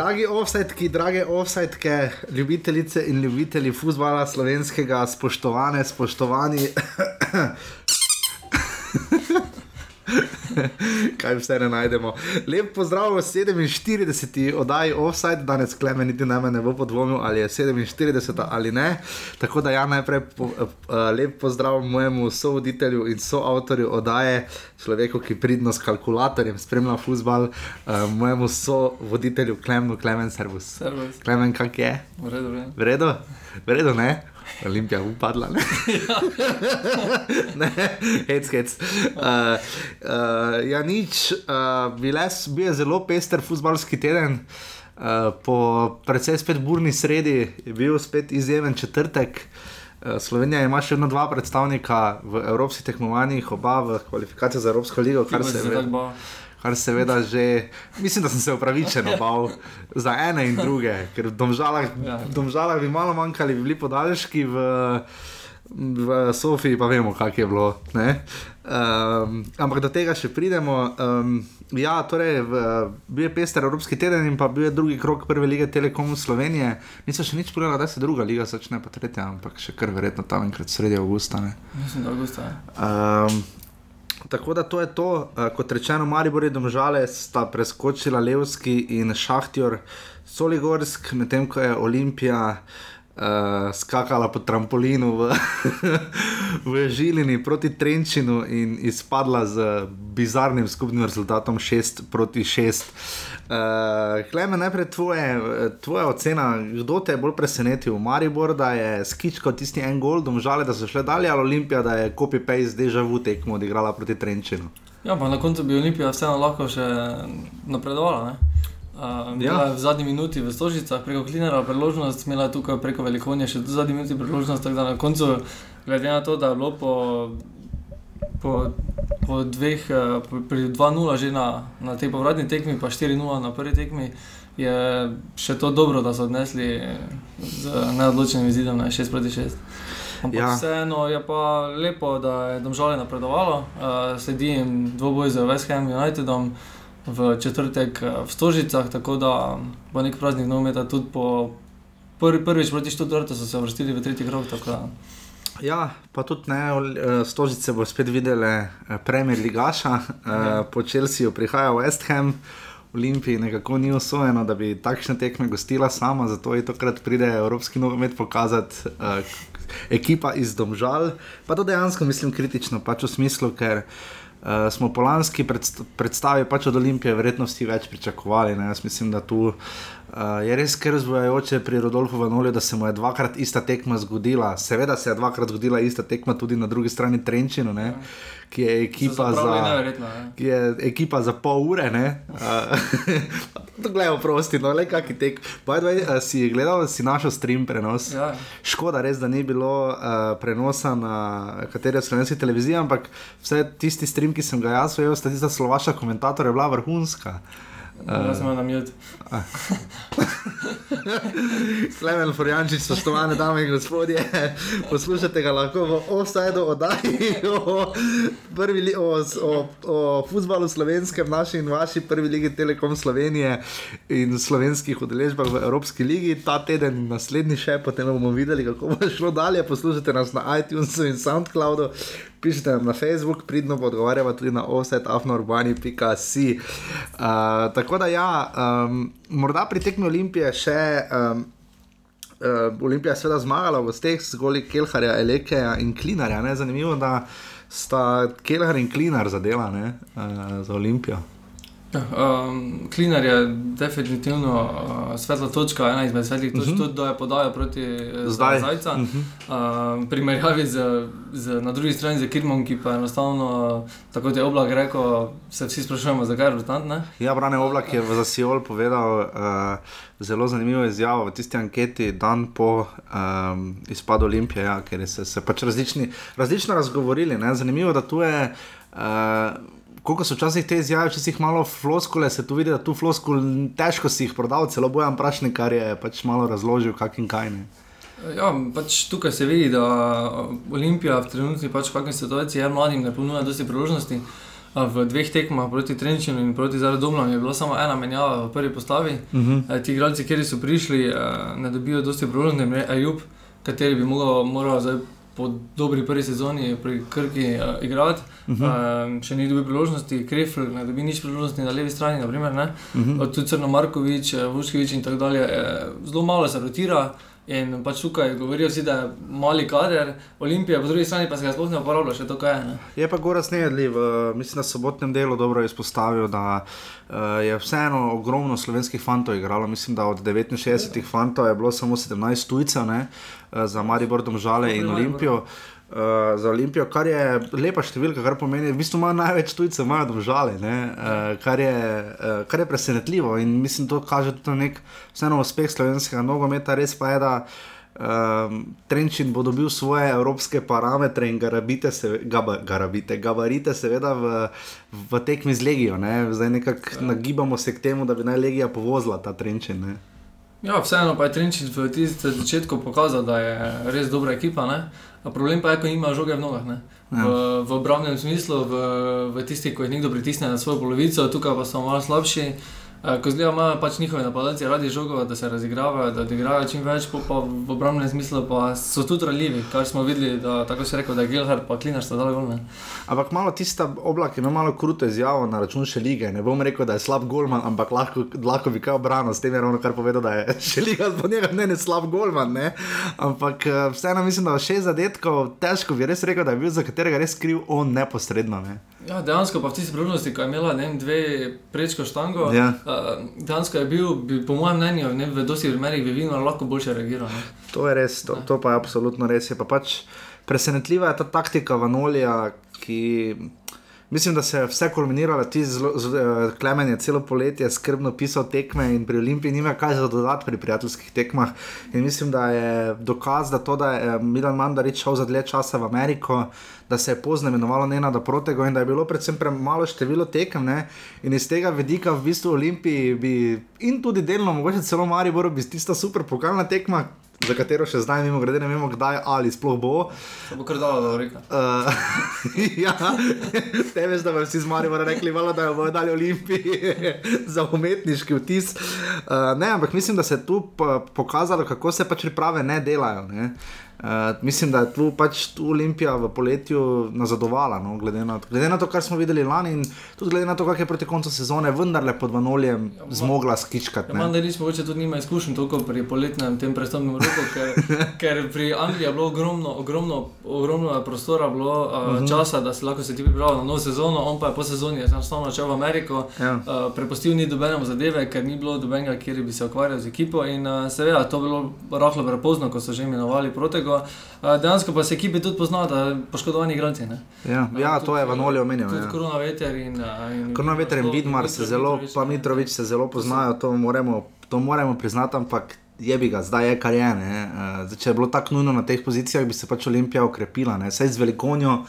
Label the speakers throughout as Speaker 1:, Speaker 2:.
Speaker 1: Dragi offsetki, drage offsetke, ljubitelice in ljubitelji futbola slovenskega, spoštovane, spoštovani. Kaj vse ne najdemo. Lep pozdrav v 47. oddaji Offside, danes kleme niti na me ne bo podvomil, ali je 47 ali ne. Tako da ja, najprej po, uh, lep pozdrav mojemu sovoditelju in soavtorju oddaje, človeku, ki pridno s kalkulatorjem spremlja futbal, uh, mojemu sovoditelju Klemenu, Klemen Servus.
Speaker 2: Servus.
Speaker 1: Klemen, kak je?
Speaker 2: V redu, v redu.
Speaker 1: V redu, v redu, ne? Olimpija upadla, ne? ne, hec, hec. Uh, uh, ja, nič, uh, bile, bil je zelo pester futbalski teden. Uh, po precej spet burni sredi je bil spet izjemen četrtek. Uh, Slovenija ima še vedno dva predstavnika v evropskih tekmovanjih, oba v kvalifikacijah za Evropsko ligo, kar se
Speaker 2: je
Speaker 1: ve kar seveda že, mislim, da sem se upravičeno bal za ene in druge, ker v domžalah,
Speaker 2: Ja.
Speaker 1: v domžalah bi malo manjkali, bi bili podaljški v, v Sofiji, pa vemo, kak je bilo. Um, ampak do tega še pridemo. Um, ja, torej, v, bil je pester Evropski teden in pa bil je drugi krok prve lige Telekom Slovenije. Nisem še nič povedal, da se druga liga začne, pa tretja, ampak še kar verjetno tam enkrat sredi avgusta. Ne.
Speaker 2: Mislim, da avgusta.
Speaker 1: Um, tako da to je to. Uh, kot rečeno, Maribor in Domžale sta preskočila Levski in Šahtjor Soligorsk, medtem ko je Olimpija uh, skakala po trampolinu v, v Žilini proti Trenčinu in izpadla z bizarnim skupnim rezultatom 6 proti 6. Uh, Kleme, najprej tvoje, tvoja ocena, kdo te je bolj presenetil? Maribor, da je skičkal tisti en gol, domžale, da so šle dalje, ali Olimpija, da je copy-paste deja vu tekmo odigrala proti Trenčinu.
Speaker 2: Ja, pa na koncu bi Olimpija vseeno lahko še napredovala. Ne? Uh,
Speaker 1: Ja.
Speaker 2: v zadnji minuti v Stožicah preko Klinera priložnost, imela je tukaj preko Velikonje še v zadnji minuti priložnost, tako da na koncu, glede na to, da je bilo po, po, po dveh, eh, pri 2-0 že na, na tej povratni tekmi, pa 4-0 na prvi tekmi, je še to dobro, da so odnesli z neodločenim izidom na 6 proti 6. Ampak
Speaker 1: Ja.
Speaker 2: vseeno je pa lepo, da je domžale napredovalo. Uh, sledi jim dvoboj z West Ham Unitedom v četrtek eh, v Stožicah, tako da bo nek praznik nogometa tudi po prvi, prvič proti Študortu so se vrstili v tretji krog. tako da-
Speaker 1: Ja, pa tudi ne, eh, Stožice bo spet videle eh, Premier Ligaša, uh, po Čelsiju prihaja West Ham. Olimpiji nekako ni usvojeno, da bi takšne tekme gostila sama, zato je tokrat pride Evropski nogomet pokazati uh, ekipa iz Domžal. Pa to dejansko mislim kritično, pač v smislu, ker uh, smo po lanski predst predstavi pač od Olimpije verjetnosti več pričakovali. Ne? Jaz mislim, da tu uh, je res kar zbojajoče pri Rodolfu Vanolju, da se mu je dvakrat ista tekma zgodila. Seveda se je dvakrat zgodila ista tekma tudi na drugi strani Trenčinu, ne? ki je ekipa za
Speaker 2: ne.
Speaker 1: ki je ekipa za pol ure. Uh, Gledaj, prosti, no, le kaki tek. Way, uh, si gledal, si našel stream prenos.
Speaker 2: Ja.
Speaker 1: Škoda res, da ni bilo uh, prenosa na kateri slovenski televiziji, ampak vse tisti stream, ki sem ga jaz ujel, sta tista slovaška komentatorja bila vrhunska.
Speaker 2: Jaz sem na mute.
Speaker 1: Klemen Forjančič, spoštovane dame in gospodje, poslušate ga lahko v offsajdu oddaji o, li- o, o, o futbalu slovenskem, naši in vaši prvi ligi Telekom Slovenije in slovenskih udeležbah v Evropski ligi. Ta teden naslednji še, potem bomo videli, kako bo šlo dalje. Poslušate nas na iTunesu in Soundcloudu. Pišite nam na Facebook, pridno pa odgovarjava tudi na offsetafnourbani.com. Uh, tako da ja, um, morda pri tekmi Olimpije še. Um, Uh, Olimpija je seveda zmagala v gosteh z goli Kelharja, Elekeja in Klinarja. Ne? Zanimivo, da sta Kelhar in Klinar zadela ne? uh, za Olimpijo.
Speaker 2: Um, Klinar je definitivno uh, svetla točka, ena izmed svetlih točk, uh -huh. tudi da je podajal proti eh,
Speaker 1: Zdaj.
Speaker 2: Zajca.
Speaker 1: Mhm.
Speaker 2: Uh, primerjavi z, z, na drugi strani z Kirmom, ki pa enostavno, tako kot je oblak rekel, se vsi sprašujemo, zakaj je rezultat. Ne?
Speaker 1: Ja, Brane Oblak je v Zasijol povedal uh, zelo zanimivo izjavo v tisti anketi, dan po um, izpadu Olimpije, ja, ker so se pač različni, različno razgovorili. Ne? Zanimivo, da tu je. Uh, Koliko so včasih te izjave, včasih malo floskule, se tu vidi, da tu floskul težko si jih prodal, celo bojan prašnik, kar je pač malo razložil, kak in kaj ne.
Speaker 2: Ja, pač tukaj se vidi, da Olimpija v trenutni pač kakšni situaciji je mladim ne ponuja dosti priložnosti. V dveh tekmah proti Trenčinu in proti Zaredomljam je bila samo ena menjava v prvi postavi.
Speaker 1: Uh -huh.
Speaker 2: Eh, Ti igralci, ki so prišli, ne dobijo dosti priložnosti, ne Ajub, kateri bi moral, moral zdaj po dobri prvi sezoni pri Krki uh, igrati. Uh -huh. uh, še ni dobil priložnosti, Krefl ne dobi nič priložnosti na levi strani, naprimer, ne.
Speaker 1: Uh -huh.
Speaker 2: Tudi Crno Markovič, Vuškevič in tako dalje. eh, Zelo malo se rotira. In pač tukaj govorijo vsi, da je mali kader, Olimpija, po drugi strani pa se ga sploh ne uporablja, še to kaj je. Ne?
Speaker 1: Je pa Goras Nejedliv, uh, mislim, na sobotnem delu dobro izpostavil, da uh, je vseeno ogromno slovenskih fantov igralo. Mislim, da od 69 fantov je bilo samo 17 tujcev ne, uh, za Maribor, Domžale in Olimpijo. Uh, za Olimpijo, kar je lepa številka, kar pomeni, da v bistvu imajo največ tujcev, imajo domžale, uh, kar, je, uh, kar je presenetljivo in mislim, da to kaže tudi nek vseeno uspeh slovenskega nogometa. Res pa je, da um, Trenčin bo dobil svoje evropske parametre in garabite, se, gaba, garabite gabarite, seveda v, v tekmi z Legijo. Ne? Zdaj nekako ja. nagibamo se k temu, da bi naj Legija povozila ta Trenčin. Ne?
Speaker 2: Ja, vseeno pa je Trenčin v tistem začetku pokazal, da je res dobra ekipa. Ne? Problem pa je, ko ima žoge v nogah. Ja. V, v obrambnem smislu, v, v tistih, ko jih nekdo pritisne na svojo polovico, tukaj pa so malo slabši. Ko zgleda, imajo pač njihove napadalce radi žogo, da se razigravajo, da odigrajo čim več, pa, v obrambnem smislu pa so tudi ranljivi, kar smo videli, da tako se reče, da je Gilhard pa Klinar sta dali golne.
Speaker 1: Ampak malo tista oblak ima malo kruto izjavo na račun še lige. Ne bom rekel, da je slab golman, ampak lahko, lahko bi kaj obranil s tem, je ravno kar povedal, da je še liga od njega ne, ne slab golman. Ne? Ampak vseeno mislim, da šest zadetkov, težko bi res rekel, da je bil za katerega res kriv on neposredno. Ne?
Speaker 2: Ja, dejansko pa v tisti priložnosti, ko je imela ne, dve prečko štango,
Speaker 1: ja.
Speaker 2: uh, dejansko je bil, bi, po mojem mnenju, ne, v dosti primerih bi vidno lahko boljše reagiral. Ne.
Speaker 1: To je res, to, to pa je absolutno res. Je pa pač presenetljiva je ta taktika Vanolija, ki. Mislim, da se je vse kulminiralo, ti zelo, zelo, Klemen je celo poletje skrbno pisal tekme in pri Olimpiji nima kaj za dodati pri prijateljskih tekmah. In mislim, da je dokaz, da to, da je Milan Mandarič šel za dlje časa v Ameriko, da se je pozno imenovalo Nena da Protego in da je bilo predvsem premalo število tekem. Ne? In iz tega vidika v bistvu Olimpiji bi in tudi delno, mogoče celo Maribor, bi tista super pokalna tekma za katero še zdaj mimo grede ne vemo, kdaj ali sploh bo.
Speaker 2: Se bo kar dalo, da rekel.
Speaker 1: Uh, ja, te veš, da bi vsi zmari rekli, vala, da bodo dali Olimpiji za umetniški vtis. Uh, ne, ampak mislim, da se je tu pokazalo, kako se pač priprave ne delajo. Ne. Uh, mislim, da je tu pač tu Olimpija v poletju nazadovala, no, glede, na, glede na to, kar smo videli lani in tudi glede na to, kako je proti koncu sezone vendarle pod Vanoljem ja, zmogla skičkati.
Speaker 2: Ja, da nismo več tudi nima izkušenj toliko pri poletnem tem prestopnem roku, ker, ker pri Angliji je bilo ogromno, ogromno, ogromno prostora, bilo uh, uh -huh. časa, da se lahko se ti pripravlja na novo sezono, on pa je po sezoni enostavno odšel v Ameriko,
Speaker 1: ja.
Speaker 2: uh, prepustil ni dobenemu zadeve, ker ni bilo dobenega, kjer bi se ukvarjal z ekipo in uh, seveda to je bilo rahlo prepozno, ko so že imenovali protego. Dejansko pa se ekipi tudi so poškodovani igralci.
Speaker 1: Ja, ja tudi, to je Vanoli omenil.
Speaker 2: Tudi ja. Korona veter in, in
Speaker 1: Korona veter in Vidmar se zelo, pa Mitrovič se zelo poznajo, to moramo, to moramo priznati, ampak je bi ga, zdaj je kar je. Zdaj, če je bilo tako nujno na teh pozicijah, bi se pač Olimpija okrepila, vse z velikonjo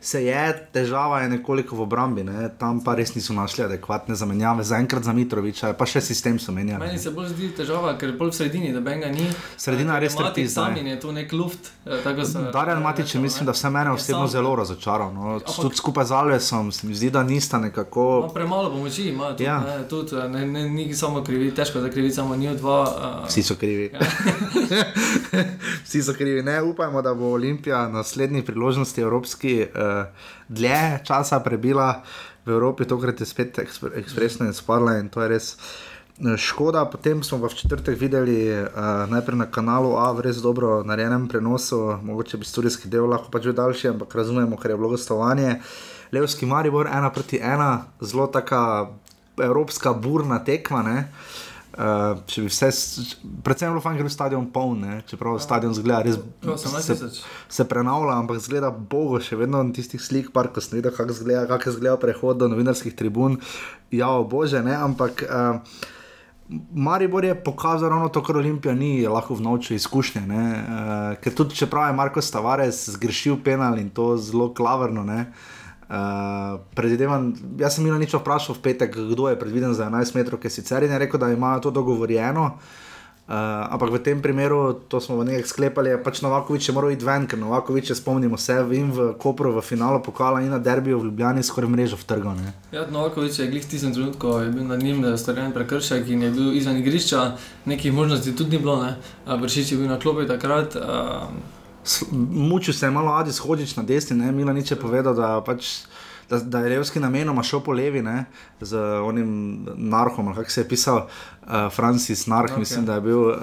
Speaker 1: se je, težava je nekoliko v obrambi, ne? tam pa res niso našli adekvatne zamenjave, zaenkrat za Mitroviča, pa še sistem so menjali.
Speaker 2: Meni se bolj zdi težava, ker bolj v sredini, da benga ni.
Speaker 1: Sredina je res trpi.
Speaker 2: Sami je tu nek luft.
Speaker 1: Darjan Matič, mislim, da vse mene osebno sam... zelo razočaral. No? Tudi skupaj z Alvesom, se mi zdi, da nista nekako.
Speaker 2: Ma, premalo pomoči ima, tudi, ja. ne, tudi, ne, ne, ni samo krivi, težko da krivi samo njih dva. Uh...
Speaker 1: Vsi so krivi. Ja. Vsi so krivi. Ne, upajmo, da bo Olimpija na naslednji priložnosti evropski. Uh, dlje časa prebila v Evropi, tokrat je spet ekspresno in spadla in to je res. Eh, škoda, potem smo v četrtek videli uh, najprej na kanalu A, v res dobro narejenem prenosu, mogoče bi studijski del lahko pač bil daljši, ampak razumemo, ker je bilo gostovanje. Levski Maribor, ena proti ena, zelo taka evropska burna tekma. Uh, Uh, če bi vse, predvsem bilo fajn, ker je stadion poln, ne? čeprav ja. stadion zgleda res
Speaker 2: no,
Speaker 1: se, se prenavlja, ampak zgleda bogo, še vedno na tistih slik, par, ko sem videl, kako zgleda, kak zgleda prehod do novinarskih tribun. Ja, bože, ne, ampak. Uh, Maribor je pokazal ravno to, kar Olimpija ni lahko v noči izkušnje. Uh, ker tudi čeprav je Marko Stavares zgrešil penal in to zelo klavrno, uh, Uh, predvidevam, jaz sem jim nič vprašal v petek, kdo je predviden za 11 metrov, ker sicer je rekel, da imajo to dogovorjeno. ampak v tem primeru, to smo v nekaj sklepali, je pač Novakovič je moral iti ven, ker Novakovič je spomnimo se in v Kopru v finalu pokala in na derbiju v Ljubljani skoraj mrežo vtrgal. ne.
Speaker 2: Ja, Novakovič je glih tistem trenutku, je bil nad njim storjen prekršek in je bil izven igrišča, nekih možnosti tudi ni bilo, ne. A Vršič je bil na klopi takrat. Uh,
Speaker 1: Mučil se je malo Adis Hodžič na desni, ne? Milanič je povedal, da, pač, da, da je Levski namenoma šel po levi, ne? z onim narhom, ali kako se je pisal, uh, Francis Narh, okay.
Speaker 2: Ok.
Speaker 1: mislim, da je bil uh,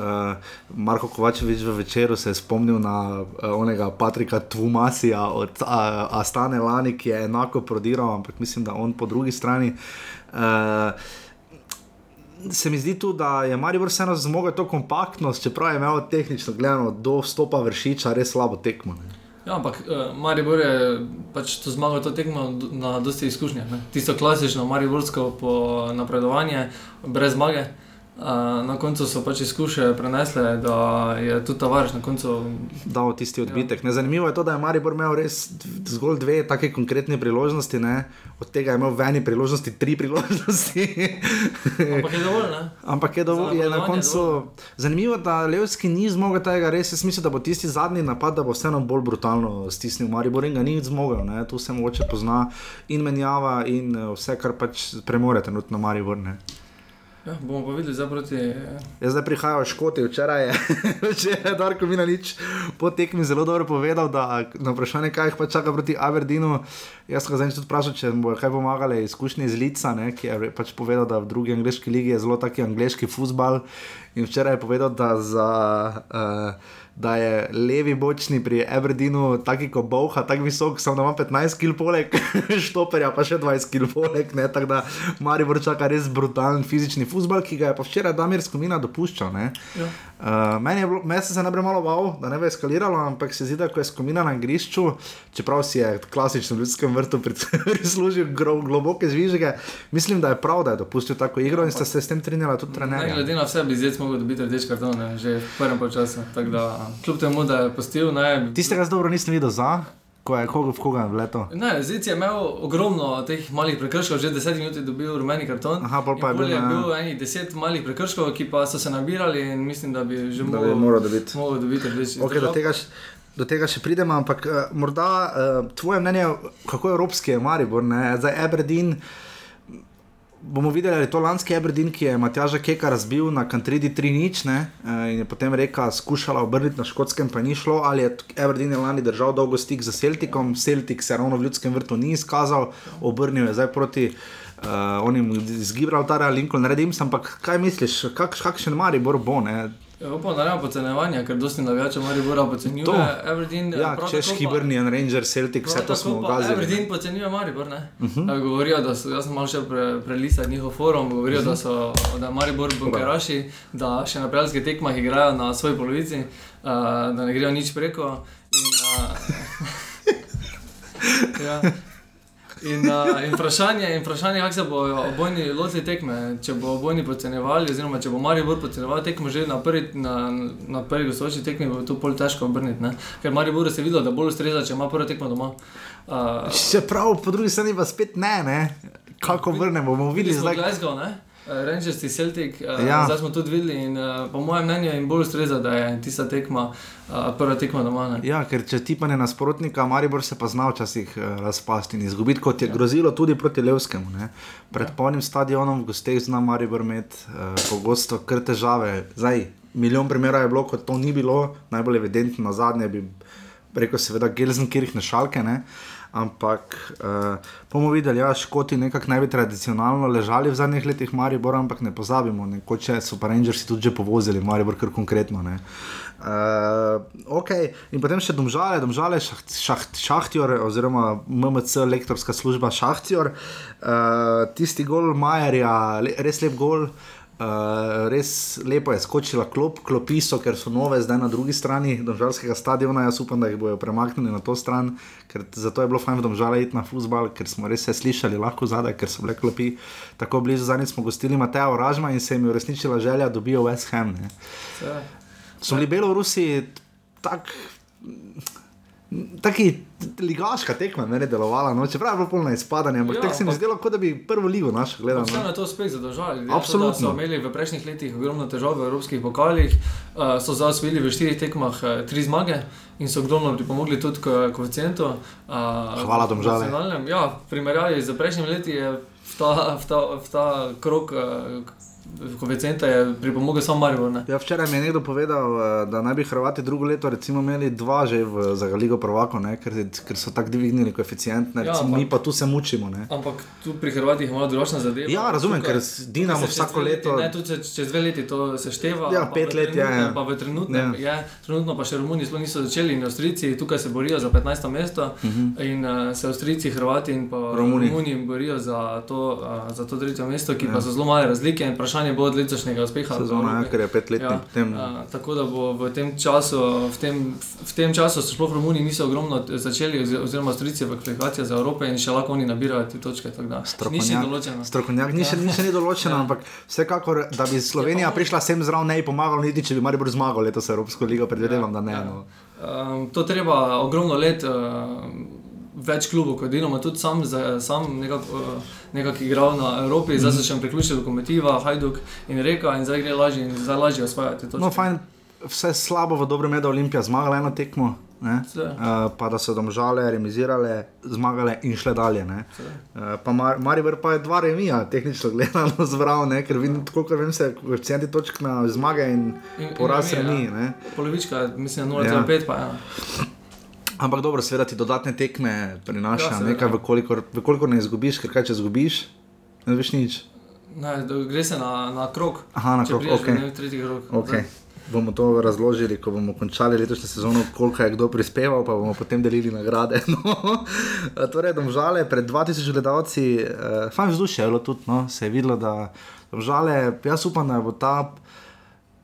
Speaker 1: Marko Kovačevič v večeru, se je spomnil na uh, onega Patrika Tvumasija od uh, Astane Lani, ki je enako prodiral, ampak mislim, da on po drugi strani. Uh, Se mi zdi tudi, da je Maribor vseeno zmogel to kompaktnost, čeprav je imel tehnično gledano do vstopa vršiča res slabo tekmo. Ne.
Speaker 2: Ja, ampak uh, Maribor je pač to zmagal to tekmo na dosti izkušnjah. ne. Tisto klasično mariborsko napredovanje, brez zmage. Uh, na koncu so pač izkušnje prenesle, da je tudi Tavares na koncu.
Speaker 1: dal tisti odbitek. Ja. Zanimivo je to, da je Maribor imel res zgolj dve take konkretne priložnosti, ne? od tega je imel v eni priložnosti tri priložnosti.
Speaker 2: Ampak je dovolj, ne?
Speaker 1: Ampak je, dovolj,
Speaker 2: Za
Speaker 1: je na koncu
Speaker 2: dovolj.
Speaker 1: zanimivo, da Levski ni zmogel tega, res jaz mislim, da bo tisti zadnji napad, da bo vseeno bolj brutalno stisnil Maribor in ga ni zmogel. Ne? Tu se mogoče pozna in menjava in eh, vse, kar pač premore trenutno Maribor. Ne?
Speaker 2: Ja, bomo pa videli zdaj proti.
Speaker 1: Jaz zdaj prihajam škoti, včeraj je, včeraj je Darko Minanič po tekmi zelo dobro povedal, da na vprašanje, kaj jih pa čaka proti Aberdeenu. Jaz ga zdaj tudi vprašal, če bo kaj pomagale izkušnje iz Lica, ne, ki je pač povedal, da v drugi angliški ligi je zelo taki angliški futbal. In včeraj je povedal, da, za, uh, da je levi bočni pri Aberdeenu taki kot Bowha, tako visok, samo da ima 15 kg poleg, štoperja pa še 20 kg poleg. ne, Tako da Maribor čaka res brutalen fizični futbal, ki ga je pa včeraj Damir Skomina dopuščal. ne.
Speaker 2: Ja.
Speaker 1: Uh, meni je bilo, meni se najprej malo bal, da ne bo eskaliralo, ampak se zdi, da ko je skomina na igrišču, čeprav si je klasično v ljudskem vrtu prislužil gro, globoke zvižge, mislim, da je prav, da je dopustil tako igro in sta se s tem strinjala tudi
Speaker 2: Ne
Speaker 1: trenerja.
Speaker 2: glede na vse, bi zdaj mogel dobiti rdeč karton, ne, že v prvem času. Kljub temu, da je postil, ne.
Speaker 1: Tistega z dobro nisem videl za, ko je koga v koga vleto.
Speaker 2: Ne, Zic je imel ogromno teh malih prekrškov, že 10 minut je dobil rumeni karton.
Speaker 1: Aha, pol pa je bil,
Speaker 2: je
Speaker 1: ja.
Speaker 2: bil enih 10 malih prekrškov, ki pa so se nabirali in mislim, da bi že
Speaker 1: Da bi moral dobiti.
Speaker 2: mogel dobiti rdeč.
Speaker 1: Okay, do, tega, še- do tega še pridemo, ampak uh, morda uh, tvoje mnenje, kako evropski je Maribor, ne? zdaj Aberdeen. Bomo videli, ali je to lanski Aberdeen, ki je Matjaža Keka razbil na Kantridi 3-0 ne, eh, in je potem reka skušala obrniti na škotskem, pa ni šlo, ali je Aberdeen je lani držal dolgo stik z Celticom, Celtic se ravno v ljudskem vrtu ni izkazal, obrnil je zdaj proti uh, onim iz Gibraltarja, Lincoln Redims, ampak kaj misliš, kak, kakšen Maribor bo? Ne?
Speaker 2: Ja, upam, da nema podcenjevanja, ker dosti navijačev Maribora podcenjuje.
Speaker 1: To.
Speaker 2: Aberdeen,
Speaker 1: Ja,
Speaker 2: prav
Speaker 1: češ
Speaker 2: tako pa-
Speaker 1: Hibernian Ranger, Celtic, vse to smo.
Speaker 2: Aberdeen
Speaker 1: ne.
Speaker 2: podcenjuje Maribor, ne? Uh
Speaker 1: Mhm.
Speaker 2: -huh. Govorijo, da so, jaz sem malo še pre, prelisal njihov forum, govorijo, uh -huh. da so, da je Maribor bunkeraši, da še na prijateljskih tekmah igrajo na svoji polovici, uh, da ne grejo nič preko. In, uh, ja. In, uh, in vprašanje, in vprašanje kako se bodo obojni lotili tekme. Če bo obojni podcenjevali, oziroma če bo Maribor podcenjeval tekmo že na prvi, na, na prvi gostujoči tekmi, bo to pol težko obrniti. ne. Ker Maribor se je videl, da bolj ustreza, če ima prvo tekmo doma. Uh,
Speaker 1: Čeprav po drugi strani pa spet ne, ne? kako vrnemo, bomo videli zdaj.
Speaker 2: Glasgow, ne? Eh, Rangers in Celtic, uh,
Speaker 1: Ja.
Speaker 2: ja. zdaj smo tudi videli in uh, po mojem mnenju jim bolj ustreza, da je tista tekma, uh, prva tekma doma. Ne?
Speaker 1: Ja, ker če ti pa ne nasprotnika, Maribor se pa zna včasih uh, razpasti in izgubiti, kot je grozilo tudi proti Levskemu. Ne? Pred ja. polnim stadionom v gosteh zna Maribor imeti uh, pogosto kar težave. Zdaj, milijon primerov je bilo, ko to ni bilo, najbolj evidentno na zadnje bi rekel, seveda Gelsenkirchen šalke. Ne? Ampak uh, bomo videli, ja, škoti nekako naj bi tradicionalno ležali v zadnjih letih Maribor, ampak ne pozabimo, nekoče so pa Rangersi tudi že povozili, Maribor kar konkretno. Ne. Uh, okay. In potem še domžale, domžale šaht, šaht, šahtjor, oziroma MMC, lektorska služba šahtjor. Uh, tisti gol Majerja, le, res lep gol. Uh, res lepo je skočila klop, klopi so, ker so nove, zdaj na drugi strani Domžalskega stadiona. Jaz upam, da jih bodo premaknili na to stran, ker zato je bilo fajn v Domžale iti na futbal, ker smo res se slišali lahko zadaj, ker so bile klopi tako blizu. Zadnjič smo gostili Mateja Oražma in se jim je uresničila želja, da dobijo West Ham. So bili Belorusi tako. Taki ligaška tekma meni je delovala, no, čeprav je bilo polno izpadanja, ampak
Speaker 2: Ja,
Speaker 1: ja, tako se mi zdelo, kot da bi prvo ligo našel.
Speaker 2: Vseeno
Speaker 1: No.
Speaker 2: je to uspeh zadržali. to,
Speaker 1: Absolutno.
Speaker 2: da So imeli v prejšnjih letih ogromno težav v evropskih pokalih, uh, so zdaj osvojili v štirih tekmah uh, tri zmage in so ogromno pripomogli tudi k koeficientu. Uh,
Speaker 1: Hvala, Domžale.
Speaker 2: nacionalnem. Ja, v primerjavi z prejšnjimi leti je v ta, v ta, v ta krok uh, koeficienta je pripomogel samo Maribor. ne.
Speaker 1: Ja, včeraj mi je nekdo povedal, eh, da naj bi Hrvati drugo leto imeli dva že v, za Ligo Prvako, ne, ker, ker so tako dvignili koeficient, ne,
Speaker 2: Ja,
Speaker 1: recimo,
Speaker 2: ampak-
Speaker 1: mi pa tu se mučimo. Ne.
Speaker 2: Ampak tu pri Hrvatih imamo drugačna zadeva.
Speaker 1: Ja, razumem,
Speaker 2: Tukaj-
Speaker 1: ker Dinamo vsako
Speaker 2: dve leti-
Speaker 1: leto-
Speaker 2: Ne, tudi čez, čez dve leti to se števa.
Speaker 1: Ja, pet let je,
Speaker 2: trenutnem-
Speaker 1: ja.
Speaker 2: Pa v trenutnem
Speaker 1: Ja.
Speaker 2: je, trenutno pa še Romuni sploh niso začeli in Avstrijci tukaj se borijo za 15. mesto uh -huh. in uh, se Avstrijci, Hrvati in pa
Speaker 1: Mhm. Romuni.
Speaker 2: Romuni borijo za to, uh, za to tretje mesto, ki ja. pa so zelo male razlike in vprašanje bo od letošnjega uspeha.
Speaker 1: Sezona, ja,
Speaker 2: Evropi.
Speaker 1: ker je petletni.
Speaker 2: Ja,
Speaker 1: potem-
Speaker 2: a, tako da bo v tem času, v tem, v tem času so sploh Romuni niso ogromno začeli, ozi- oziroma Avstrijci v kvalifikacijah za Evropo in še lahko oni nabirajo te točke. določeno.
Speaker 1: Strokovnjak ni, še,
Speaker 2: Ja.
Speaker 1: ni še ni določeno,
Speaker 2: Ja.
Speaker 1: ampak vsekakor, da bi Slovenija
Speaker 2: Ja,
Speaker 1: prišla sem zraven, ne bi pomagalo, niti če bi Maribor zmagal letos Evropsko ligo, predvidevam, da ne.
Speaker 2: Ja.
Speaker 1: No.
Speaker 2: Um, to treba ogromno let, uh, več klubov, kot delamo, tudi sam, za, sam nekako uh, nekak igral na Evropi, zdaj se še priključil Lokomotiva, Hajduk in Reka in zdaj gre lažje in zdaj lažje osvajati to.
Speaker 1: no, fajn, vse slabo v dobrem je, da je Olimpija zmagala eno tekmo. Ne? Uh, pa da so domžale, remizirale, zmagale in šle dalje. Uh, Mar Maribor pa je dva remija, tehnično gledano, zbral, ne? ker vidim, koliko vem, se koeficienti točk na zmage in
Speaker 2: In-
Speaker 1: poraz
Speaker 2: remi, ja. Polovička, mislim, 0,5 pa ena.
Speaker 1: Ampak dobro, seveda ti dodatne tekme prinaša
Speaker 2: Ja,
Speaker 1: nekaj, vkolikor, vkolikor ne izgubiš, ker kaj če izgubiš, ne veš nič.
Speaker 2: Ne, gre se na, na krok.
Speaker 1: Aha, na
Speaker 2: Če
Speaker 1: krog,
Speaker 2: prideš
Speaker 1: ok.
Speaker 2: do ne, tretji krok.
Speaker 1: Okay. Bomo to razložili, ko bomo končali letošnjo sezono, koliko je kdo prispeval, pa bomo potem delili nagrade. No. torej, domžale pred 2000 gledalci, uh, fajn vzdušje je bilo tudi, no. se je videlo, da domžale, jaz upam, da bo ta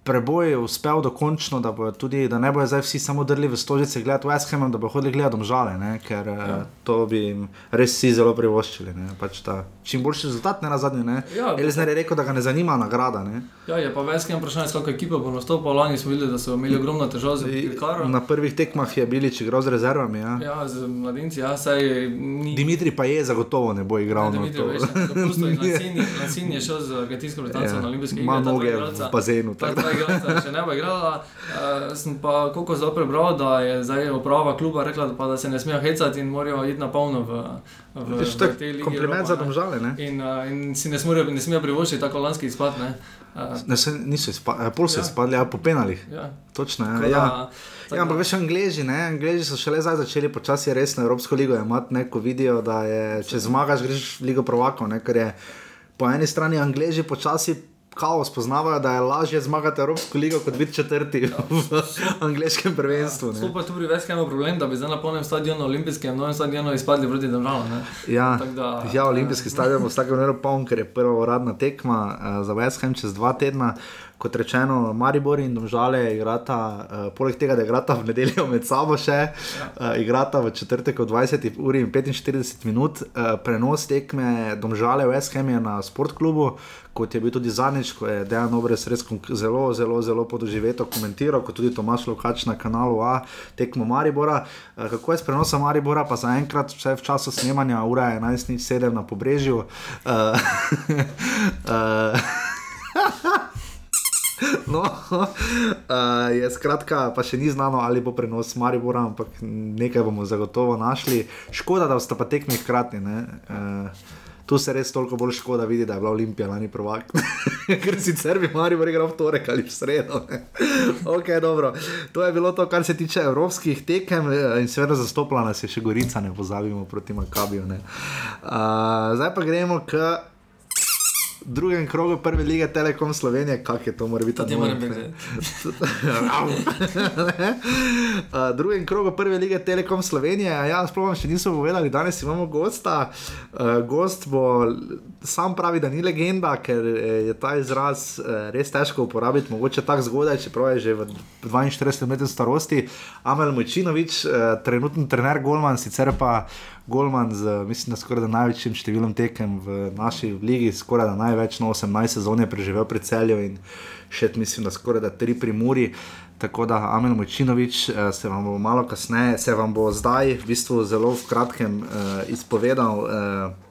Speaker 1: preboj uspel dokončno, da, tudi, da ne bojo zdaj vsi samo drli v stožice gledati West Ham, da bojo hodili gledati domžale, ne, ker ja. to bi jim res vsi zelo privoščili. Ne, pač ta, čim boljši rezultat, ne na zadnje. Ne.
Speaker 2: Ja,
Speaker 1: Elizner je rekel, da ga ne zanima nagrada. Ne.
Speaker 2: Ja, je pa več skem vprašanje, s kakšno ekipo bo nastopal. Lani smo videli, da so imeli ogromno težav z Pirkarom.
Speaker 1: Na prvih tekmah je Bilič igral z rezervami. Ja.
Speaker 2: Ja, z mladinci, ja, saj ni.
Speaker 1: Dimitri pa je zagotovo ne bo igral. No,
Speaker 2: Dimitrij
Speaker 1: to.
Speaker 2: Vešnik, Kapusto in Lancini- Lancini je šel z argentinsko reprezentanco
Speaker 1: Ja,
Speaker 2: na olimpijske igre.
Speaker 1: ima noge v bazenu,
Speaker 2: Ta
Speaker 1: tako
Speaker 2: dva igralca še ne bo igrala. Uh, sem pa koliko zdaj prebral, da je zdaj uprava kluba rekla, da, pa, da se ne smejo hecati in morajo iti na polno v, v,
Speaker 1: Viš,
Speaker 2: v tej ligi.
Speaker 1: kompliment
Speaker 2: Europa,
Speaker 1: za domžale. Ne?
Speaker 2: In, uh, in si ne smejo, ne smejo privoščiti tako lanski izpad. Ne? Uh,
Speaker 1: Ne, se, niso izpadli, pol so
Speaker 2: Ja.
Speaker 1: izpadli, ja, po penalih.
Speaker 2: ja.
Speaker 1: Točno, ja. ja.
Speaker 2: da- tako
Speaker 1: Ja, ampak veš, Angleži, ne? Angleži so šele zdaj začeli počasi resno Evropsko ligo imati, ne? ko vidijo, da je, če zmagaš, greš v Ligo Prvako, ne? ker je po eni strani Angleži počasi kao spoznavajo, da je lažje zmagati Evropsko ligo, kot biti četrti v angliškem prvenstvu.
Speaker 2: To
Speaker 1: Ne?
Speaker 2: pa je tudi več imamo problem, da bi zdaj na polnem stadionu, olimpijskem, novem stadionu izpadli proti državam.
Speaker 1: Ja,
Speaker 2: da-
Speaker 1: ja, olimpijski stadion bo vsakem primeru poln, ker je prva uradna tekma uh, za West Ham čez dva tedna. Kot rečeno, Maribor in Domžale igrata, uh, poleg tega, da igrata v nedeljo med sabo še, uh, igrata v četrtek ob 20 uri in 45 minut. Uh, prenos tekme Domžale West Ham je na sportklubu, kot je bil tudi zadnjič, ko je Dejan Obres res zelo, zelo, zelo podoživeto komentiral, kot tudi Tomaš Lukač na kanalu A, tekmo Maribora. Uh, kako je s prenosom Maribora, pa zaenkrat, vse v času snemanja, ura je 11.07 na pobrežju. Uh, uh, No, uh, je skratka, pa še ni znano, ali bo prenos Maribora, ampak nekaj bomo zagotovo našli. Škoda, da sta pa tekmi hkrati. Uh, Tu se res toliko bolj škoda vidi, da je bila Olimpija lani prvak. Ker sicer bi Maribor igral v torek ali v sredo. ne. ok, dobro. To je bilo to, kar se tiče evropskih tekem eh, in seveda zastopila nas je še Gorica, ne pozabimo proti Makabiju. ne. Uh, zdaj pa gremo k drugem krogu prve lige Telekom Slovenije, kak je to, mora biti ne.
Speaker 2: reči.
Speaker 1: Uh, drugem krogu prve lige Telekom Slovenije, ja, sploh vam še nismo povedali, danes imamo gosta. Uh, gost bo, sam pravi, da ni legenda, ker eh, je ta izraz uh, res težko uporabiti, mogoče tako zgodaj, čeprav je že v 42 letih starosti. Amel Mojčinovič, uh, trenutni trener Golman, sicer pa Golman z, mislim, da skoraj da največjim številom tekem v naši ligi, skoraj da največ, no 18 sezon je preživel pri celju in še, mislim, da skoraj da tri pri Muri. Tako da, Amen Mojčinovič, eh, se vam bo malo kasneje, se vam bo zdaj, v bistvu zelo v kratkem, uh, izpovedal, uh,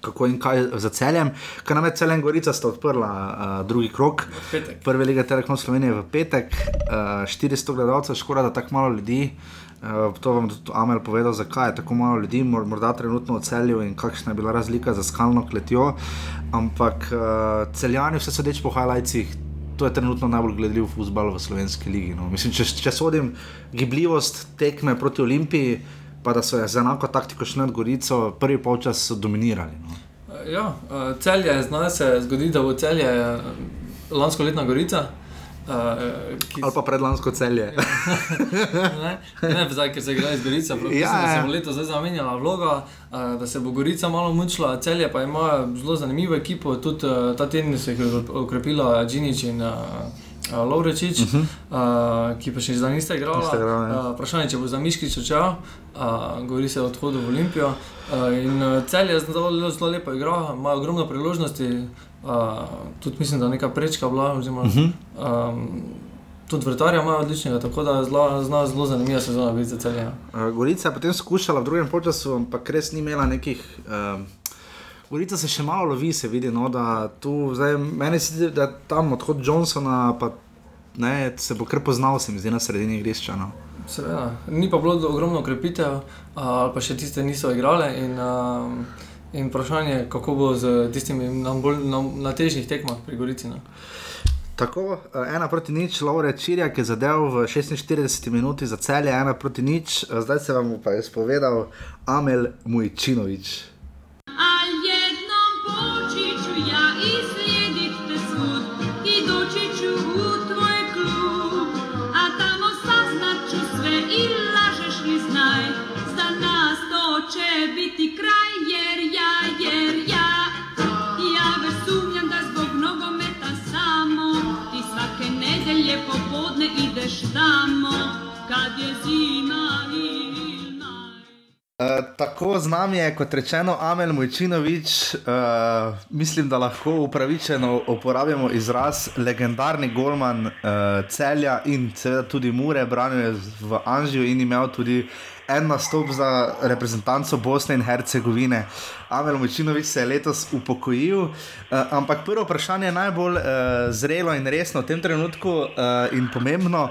Speaker 1: kako in kaj za celjem. Ker nam je celem Gorica sta odprla uh, drugi krok, prve lige Telekom Slovenije v petek, uh, 400 gledalcev, škoda, da tako malo ljudi. Uh, to vam tudi Amel povedal, zakaj je tako malo ljudi, mor morda trenutno v celju in kakšna je bila razlika za skalno kletjo. Ampak uh, celjani, vse sodeč po highlightsih, to je trenutno najbolj gledljiv futbol v slovenski ligi. No. Mislim, če, če sodim gibljivost tekme proti Olimpiji, pa da so z enako taktiko šli nad Gorico, prvi polčas so dominirali. No.
Speaker 2: Ja, eh, celje, znaj se zgodi, da bo celje eh, lansko letna Gorica. Uh, ki...
Speaker 1: Ali pa predlansko celje.
Speaker 2: ne, ne zdaj, ker se igra iz Gorice, ampak
Speaker 1: Ja,
Speaker 2: ja, da se
Speaker 1: ja.
Speaker 2: bo letos zdaj zamenjala vloga, uh, da se bo Gorica malo mučila, celje pa ima zelo zanimivo ekipo, tudi uh, ta teden se je okrepila Džinič in uh, uh, Lovrečič, uh -huh. uh, ki pa še zdaj nista igrala.
Speaker 1: Nista igrala, ja.
Speaker 2: uh, vprašanje, če bo za Miškič odšel, uh, govori se o odhodu v Olimpijo. Uh, in uh, celje zelo, zelo lepo igra, ima ogromno priložnosti. Uh, tudi mislim, da je neka prečka bila. Oziroma, uh -huh. um, tudi vrtarja imajo odličnega, tako da je zelo, zelo, zelo zanimiva sezona biti za celje.
Speaker 1: Uh, Gorica je potem skušala v drugem času, ampak res ni imela nekih. Uh, Gorica se še malo lovi, se vidi, no, da tu zdaj meni se zdi, da tam odhod Johnsona pa, ne, se bo kar poznal, se mi zdi na sredini igrišča. No.
Speaker 2: Seveda, ni pa bilo ogromno krepitev, ali pa še tiste niso igrale. In, in vprašanje je, kako bo z tistimi na, bolj, na, na težjih tekmah pri Gorici. No.
Speaker 1: Tako, ena proti nič, Laure Čirja, ki je zadev v 46 minuti za celje, ena proti nič, zdaj se vam bo pa jaz povedal Amel Mujčinovič. Uh, tako z nami je, kot rečeno, Amel Mojčinovič. Uh, mislim, da lahko upravičeno uporabimo izraz legendarni golman uh, celja in seveda tudi Mure, branil je v Anžiju in imel tudi en nastop za reprezentanco Bosne in Hercegovine. Amel Mojčinovič se je letos upokojil, uh, ampak prvo vprašanje je najbolj uh, zrelo in resno v tem trenutku uh, in pomembno.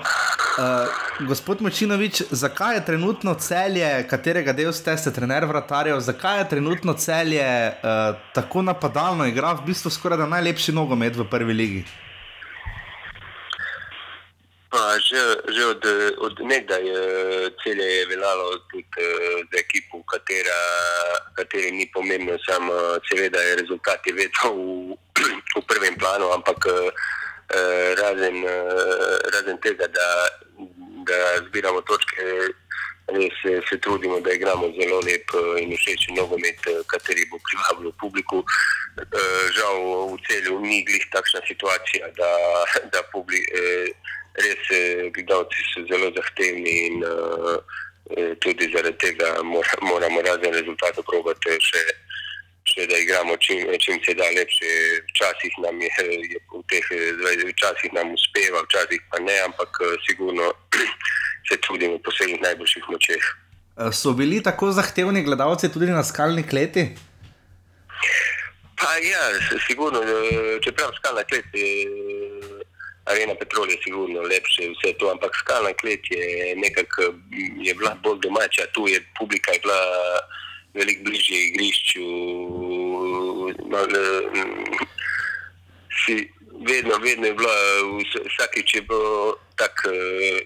Speaker 1: Uh, gospod Močinovič, zakaj je trenutno celje, katerega del ste, ste trener vratarjev, zakaj je trenutno celje uh, tako napadalno, igra v bistvu skoraj da najlepši nogomet v prvi ligi?
Speaker 3: Pa, že, že od, od nekdaj je celje je veljalo tudi eh, za ekipo, katera, kateri ni pomembno samo, seveda je rezultat je vedno v, v prvem planu, ampak eh, eh, razen, eh, razen tega, da, da zbiramo točke, res eh, se trudimo, da igramo zelo lep eh, in všečen nogomet, eh, kateri bo privabljal publiku. Eh, Žal v celju ni glih takšna situacija, da, da publi, eh, res eh, gledalci so zelo zahtevni in uh, tudi zaradi tega mora, moramo razen rezultatov probati še, še da igramo čim, čim se da lepše. Včasih nam je, je v teh eh, včasih nam uspeva, včasih pa ne, ampak sigurno se trudimo po vseh najboljših močeh.
Speaker 1: So bili tako zahtevni gledalci tudi na skalni kleti?
Speaker 3: Pa ja, sigurno, čeprav skalna klet je, arena Petrol je sigurno lepše vse to, ampak skalna klet je nekako je bila bolj domača, tu je publika je bila veliko bližje igrišču, malo, mm, si, vedno, vedno je bila, vs- vsakič je bilo tako, eh,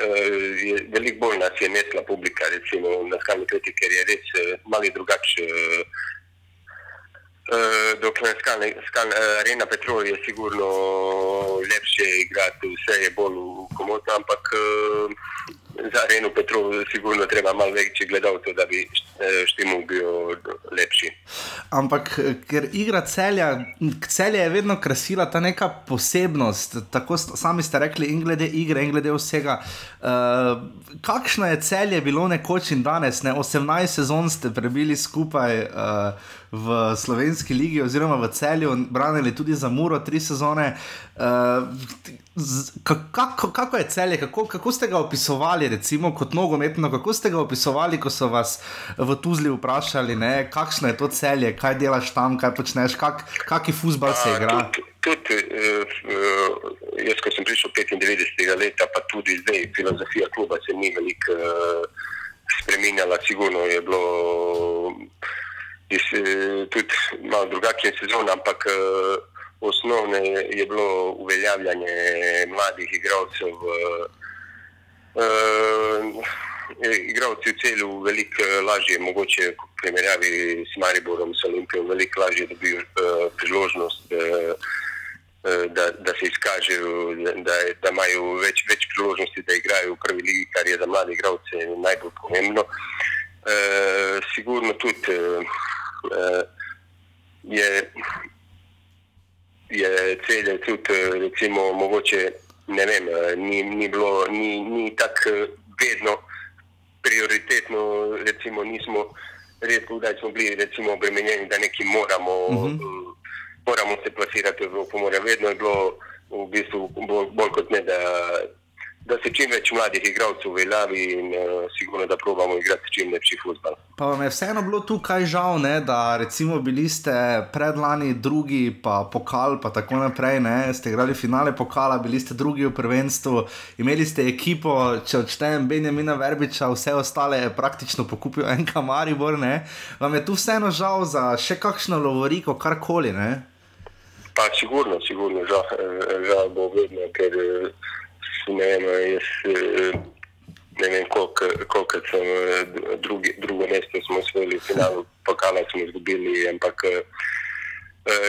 Speaker 3: eh, veliko bolj nas je nesla publika, recimo na skalni kleti, ker je res eh, malo drugače. Eh, dokler skalne, skalne, uh, arena Petrol je sigurno lepše igrati, vse je bolj komodno, ampak za areno Petrol sigurno treba malo večji gledalcev, da bi uh, štimu bil lepši.
Speaker 1: ampak eh, ker igra celja, celja je vedno krasila ta neka posebnost. Tako sami ste rekli, in glede igre, in glede vsega. Uh, kakšno je celje bilo nekoč in danes? Ne? 18 sezon ste prebili skupaj. Uh, V slovenski ligi, oziroma v celju, branili tudi za Muro, tri sezone. Uh, kako, kako je celje, kako, kako ste ga opisovali, recimo kot nogometno, kako ste ga opisovali, ko so vas v Tuzli vprašali, ne, kakšno je to celje, kaj delaš tam, kaj počneš, kak, kaki futbal se igra.
Speaker 3: Tudi, tudi uh, jaz, ko sem prišel 95. leta, pa tudi zdaj, filozofija kluba se ni veliko uh, spremenjala, sigurno je bilo. Je tudi malo drugačen sezon, ampak uh, osnovne je bilo uveljavljanje mladih igralcev. Uh, uh, Igravci v celju veliko lažje, mogoče v primerjavi s Mariborom, s Olimpijo, veliko lažje dobijo uh, priložnost, uh, da, da se izkažejo, da, da imajo več, več priložnosti, da igrajo v prvi ligi, kar je za mlade igralce najbolj pomembno. Uh, sigurno tudi uh, je, je celje tudi, recimo, mogoče ne vem, ni, ni bilo, ni, ni tako vedno prioritetno, recimo, nismo redko, da smo bili recimo obremenjeni, da nekaj moramo, uh -huh. moramo se plasirati v Evropo. Mora. Vedno je bilo v bistvu bolj, bolj kot ne, da, da se čim več mladih igralcev uveljavi in uh, sigurno, da probamo igrati čim lepši futbol.
Speaker 1: Pa vam je vseeno bilo tukaj žal, ne, da recimo bili ste predlani drugi, pa pokal, pa tako naprej, ne, ste igrali finale pokala, bili ste drugi v prvenstvu, imeli ste ekipo, če odštejem Benjamina Verbiča, vse ostale je praktično pokupil en kamaribor, ne, vam je tu vseeno žal za še kakšno lovoriko, karkoli, ne?
Speaker 3: Pa sigurno, sigurno, žal, žal bo vedno, ker ne vem, jaz ne vem, koliko sem drugi, drugo mesto smo osvojili, finalu pokala smo izgubili, ampak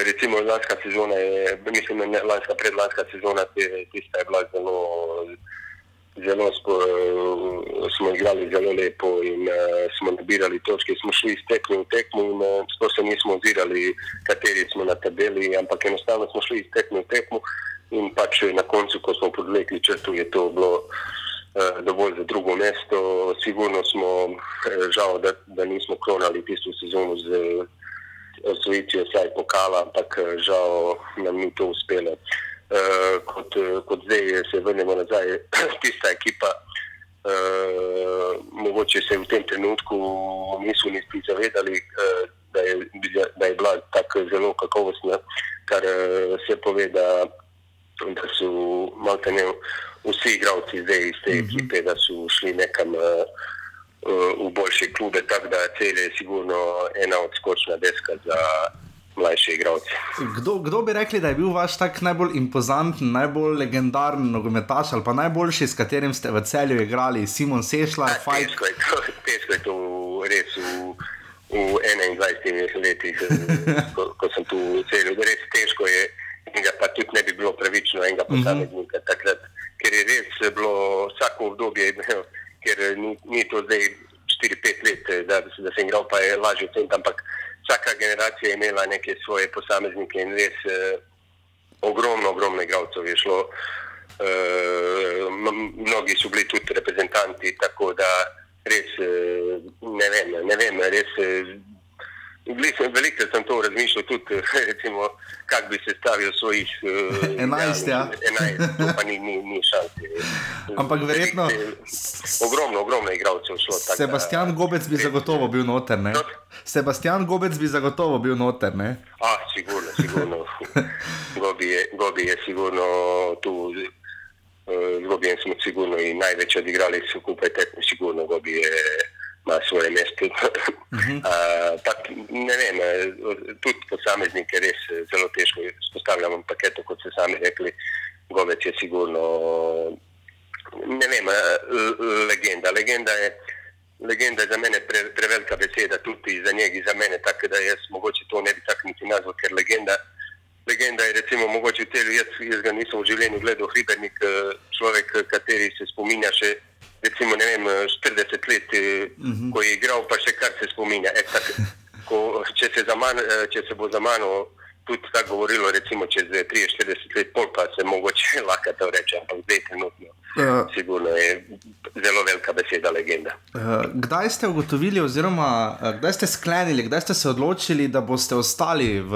Speaker 3: recimo lanska sezona je, mislim, ne lanska, predlanska sezona, tista je bila zelo, zelo spo, smo igrali zelo lepo in smo nabirali točke, smo šli iz tekme v tekmo in sploh se nismo ozirali, kateri smo na tabeli, ampak enostavno smo šli iz tekme v tekmo in pač na koncu, ko smo podvlekli črtu, je to bilo uh, dovolj za drugo mesto. Sigurno smo uh, žal, da, da nismo kronali tisto sezono z osvojitvijo vsaj pokala, ampak uh, žal nam ni to uspelo. Uh, kot, kot zdaj se vrnemo nazaj, tista ekipa. Uh, mogoče se v tem trenutku niso niti zavedali, uh, da, je, da je bila tako zelo kakovostna, kar uh, se pove, da da so malo ne vsi igralci zdaj iz te ekipe, da so šli nekam uh, uh, v boljše klube, tako da cel je sigurno ena odskočna deska za mlajše igralce.
Speaker 1: Kdo, kdo bi rekli, da je bil vaš tak najbolj impozanten, najbolj legendaren nogometaš ali pa najboljši, s katerim ste v celju igrali, Simon Sešla,
Speaker 3: Fajk? Težko je to, težko je to res v, v 21 letih, ko, ko sem tu v celju. Res težko je enega pa tudi ne bi bilo pravično enega posameznika uh -huh. takrat, ker je res bilo vsako obdobje, ker ni, ni to zdaj 4-5 let, da, da sem igral, pa je lažje oceniti, ampak vsaka generacija je imela neke svoje posameznike in res eh, ogromno, ogromno igralcev je šlo. Eh, mnogi so bili tudi reprezentanti, tako da res eh, ne vem, ne vem, res. Eh, Veliko sem to razmišljal, tudi recimo, kako bi se stavil svojih uh,
Speaker 1: 11, ja.
Speaker 3: 11, pa ni, ni, ni šanse.
Speaker 1: Ampak verjetno.
Speaker 3: Ogromno, ogromno igralcev šlo.
Speaker 1: Sebastian Gobec bi zagotovo bil noter, ne? Sebastian Gobec bi zagotovo bil noter, ne?
Speaker 3: Ah, sigurno, sigurno. Gobi je, Gobi je sigurno tu. Z Gobijem smo sigurno in največ odigrali skupaj, tekmo sigurno Gobi je ima svoje mesto. uh -huh. uh, ne vem, tudi posameznike res zelo težko izpostavljamo paketu, kot ste sami rekli. Govec je sigurno, ne vem, legenda. Legenda je, legenda je za mene pre, prevelika beseda, tudi za njega, za mene, tako da jaz mogoče to ne bi tako niti nazval, ker legenda. Legenda je recimo mogoče v telu, jaz, jaz ga nisem v življenju gledal, hribernik, človek, kateri se spominja še recimo, ne vem, 40 let, uh -huh. ko je igral, pa še kar se spominja. E, tak, ko, če se man, eh, če se bo za mano tudi tako govorilo, recimo čez 30-40 let, pol pa se mogoče lahko to reče, ampak zdaj trenutno.
Speaker 1: Eh.
Speaker 3: Sigurno je zelo velika beseda, legenda.
Speaker 1: Eh, Kdaj ste ugotovili, oziroma eh, kdaj ste sklenili, kdaj ste se odločili, da boste ostali v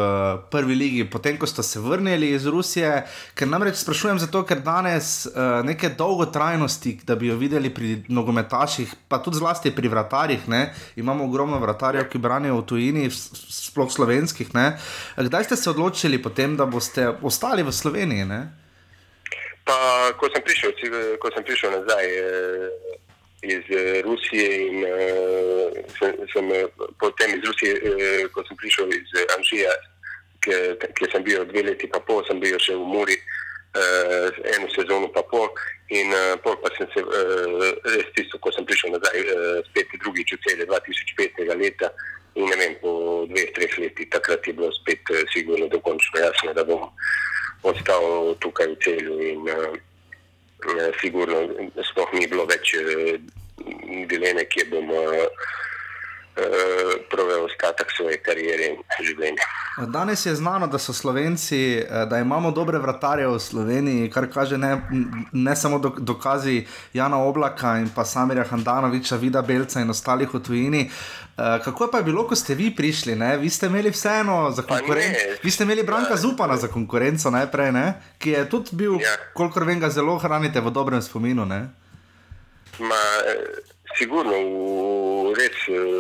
Speaker 1: prvi ligi, potem ko ste se vrnili iz Rusije? Ker namreč sprašujem zato, ker danes uh, neke dolgotrajnosti, da bi jo videli pri nogometaših, pa tudi zlasti pri vratarjih, ne? imamo ogromno vratarjev, ki branijo v tujini, sploh slovenskih. Ne? Kdaj ste se odločili potem, da boste ostali v Sloveniji? Ne?
Speaker 3: Pa, ko sem prišel, ko sem prišel nazaj eh, iz eh, Rusije in eh, sem, sem eh, potem iz Rusije, eh, ko sem prišel iz eh, Anžija, kjer sem bil dve leti pa pol, sem bil še v Muri eh, eno sezono pa pol in eh, pol pa sem se eh, res tisto, ko sem prišel nazaj eh, spet drugič v cele 2005. leta in ne vem, po dveh, treh letih takrat je bilo spet eh, sigurno dokončno jasno, da bom ostal tukaj v celju in uh, sigurno sploh ni bilo več uh, dileme, kje bom uh, provel ostatek svoje kariere in življenja.
Speaker 1: Danes je znano, da so Slovenci, eh, da imamo dobre vratarje v Sloveniji, kar kaže ne, ne samo dok- dokazi Jana Oblaka in pa Samirja Handanoviča, Vida Belca in ostalih v tujini. Eh, Kako pa je bilo, ko ste vi prišli? Ne? Vi ste imeli vseeno za konkurenco. Vi ste imeli Branka Zupana za konkurenco najprej, ne? ki je tudi bil,
Speaker 3: Ja.
Speaker 1: kolikor vem, ga zelo hranite v dobrem spominu. Ne?
Speaker 3: Ma, eh, sigurno, v, res eh, eh,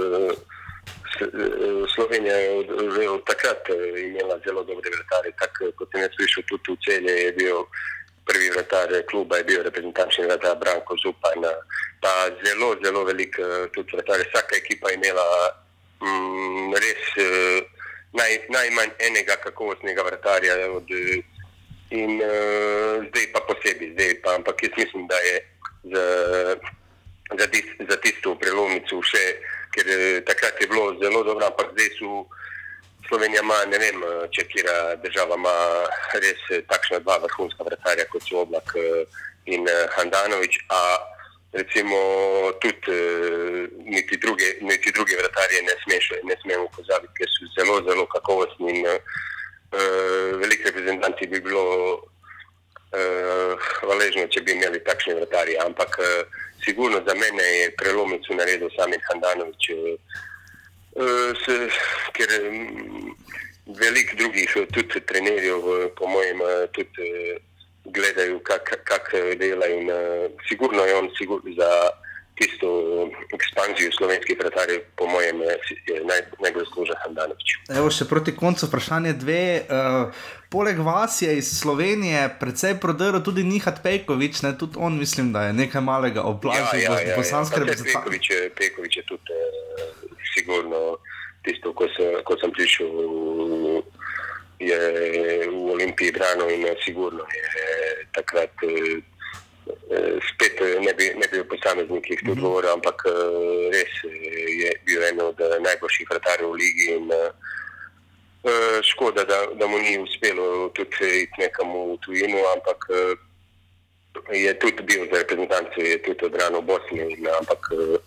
Speaker 3: Slovenija je od, že od takrat eh, imela zelo dobre vratarje. Tako kot sem jaz prišel tudi v celje, je bil prvi vratar eh, kluba, je bil reprezentančni vratar Branko Zupan. eh, Pa zelo, zelo velik eh, tudi vratar. Vsaka ekipa je imela mm, res eh, naj, najmanj enega kakovostnega vratarja. Od, eh, In uh, zdaj pa posebej, zdaj pa, ampak jaz mislim, da je za, za, tis, za tisto prelomnico še, ker eh, takrat je bilo zelo dobro, ampak zdaj so Slovenija ima, ne vem, eh, če kira država ima res eh, takšna dva vrhunska vratarja, kot so Oblak in Handanovič, a recimo tudi niti druge, niti druge vratarje ne, smeš, ne smemo pozabiti, ker so zelo, zelo kakovostni in Uh, veliko reprezentantov bi bilo uh, hvaležno, če bi imeli takšne vratarje, ampak uh, sigurno za mene je prelomnico naredil Samir Handanovič, uh, uh, s, ker um, veliko drugih, eh, tudi trenerjev, uh, po mojem, tudi gledajo, kako kak eh, dela in uh, sigurno je on sigur, za tisto ekspanzijo slovenskih vratarjev, po mojem, je, naj, najbolj služen Handanovič.
Speaker 1: Evo še proti koncu vprašanje dve. Uh, poleg vas je iz Slovenije precej prodrl tudi Nihat Pejkovič, ne? tudi on mislim, da je nekaj malega oblazil
Speaker 3: Ja,
Speaker 1: v bosanske
Speaker 3: Pa
Speaker 1: reprezentance.
Speaker 3: Pekovič, je- Pekovič je tudi uh, sigurno tisto, ko, se, ko sem prišel, je v Olimpiji branil in eh, sigurno je takrat uh, spet eh, ne bi, ne bi o posameznikih tu govoril, ampak uh, res eh, je bil eden od eh, najboljših vratarjev v ligi in škoda, da, da mu ni uspelo tudi iti nekam v tujino, ampak je tudi bil za reprezentanco, je tudi odbranil v Bosni, in, ampak eh,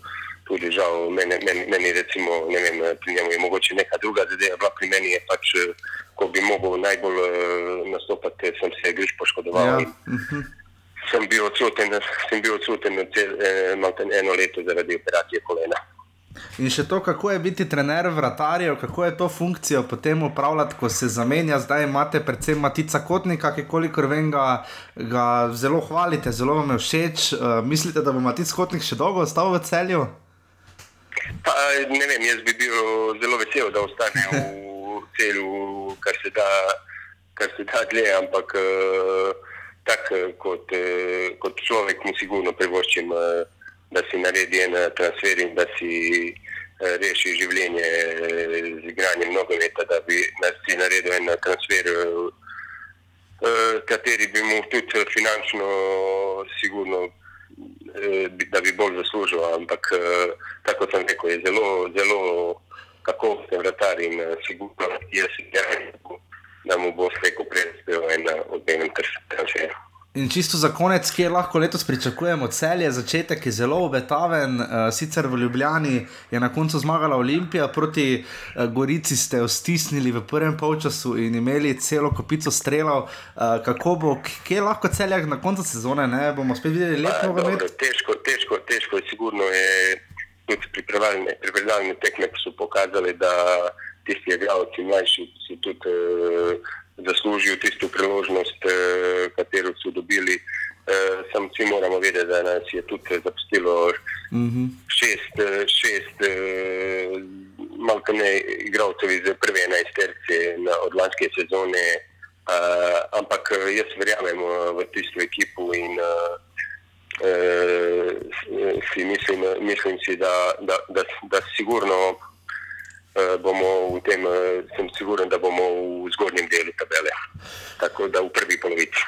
Speaker 3: tudi žal, meni, meni, meni recimo, ne vem, pri njemu je mogoče neka druga zadeva, bila pri meni je pač, eh, ko bi mogel najbolj nastopati, sem se griž poškodoval.
Speaker 1: Ja.
Speaker 3: in Sem bil odsoten, sem bil odsoten cel, eh, eno leto zaradi operacije kolena.
Speaker 1: In še to, kako je biti trener vratarjev, kako je to funkcijo potem upravljati, ko se zamenja. Zdaj imate predvsem Matica Kotnika, ki kolikor vem, ga, ga zelo hvalite, zelo vam je všeč. Uh, mislite, da bo Matic Kotnik še dolgo ostal v celju?
Speaker 3: Pa, ne vem, jaz bi bil zelo vesel, da ostane v celu, kar se da, kar se da dlje, ampak uh, tako kot, uh, kot človek mu sigurno privoščim, uh, da si naredi en transfer in da si reši življenje z igranjem nogometa, da bi da si naredil en transfer. Kateri bi mu tudi finančno, sigurno, da bi bolj zaslužil. Ampak, tako sem rekel, je zelo, zelo kakovosten vratar in sigurno jaz verjamem, da mu bo slejko predstavil en eh, odmeven transfer.
Speaker 1: In čisto za konec, kje lahko letos pričakujemo celje, začetek je zelo obetaven, uh, sicer v Ljubljani je na koncu zmagala Olimpija, proti uh, Gorici ste jo stisnili v prvem polčasu in imeli celo kopico strelov. Uh, kako bo, kje lahko celjak na koncu sezone, ne bomo spet videli lepo
Speaker 3: dobro,
Speaker 1: nogomet?
Speaker 3: težko, težko, težko je, sigurno je tudi pripravljalne, pripravljalne tekme so pokazale, da tisti igralci mlajši si tudi uh, zaslužijo tisto priložnost, uh, katero so dobili. Uh, Sam vsi moramo vedeti, da nas je tudi zapustilo
Speaker 1: Mm -hmm.
Speaker 3: šest, eh, šest uh, malko ne igralcev iz prve enajsterce na- od lanske sezone, uh, ampak eh, jaz verjamem eh, v tisto ekipo in uh, uh, si mislim, mislim si, da, da, da, da sigurno uh, bomo v tem, uh, sem siguren, da bomo v zgornjem delu tabele, tako da v prvi polovici.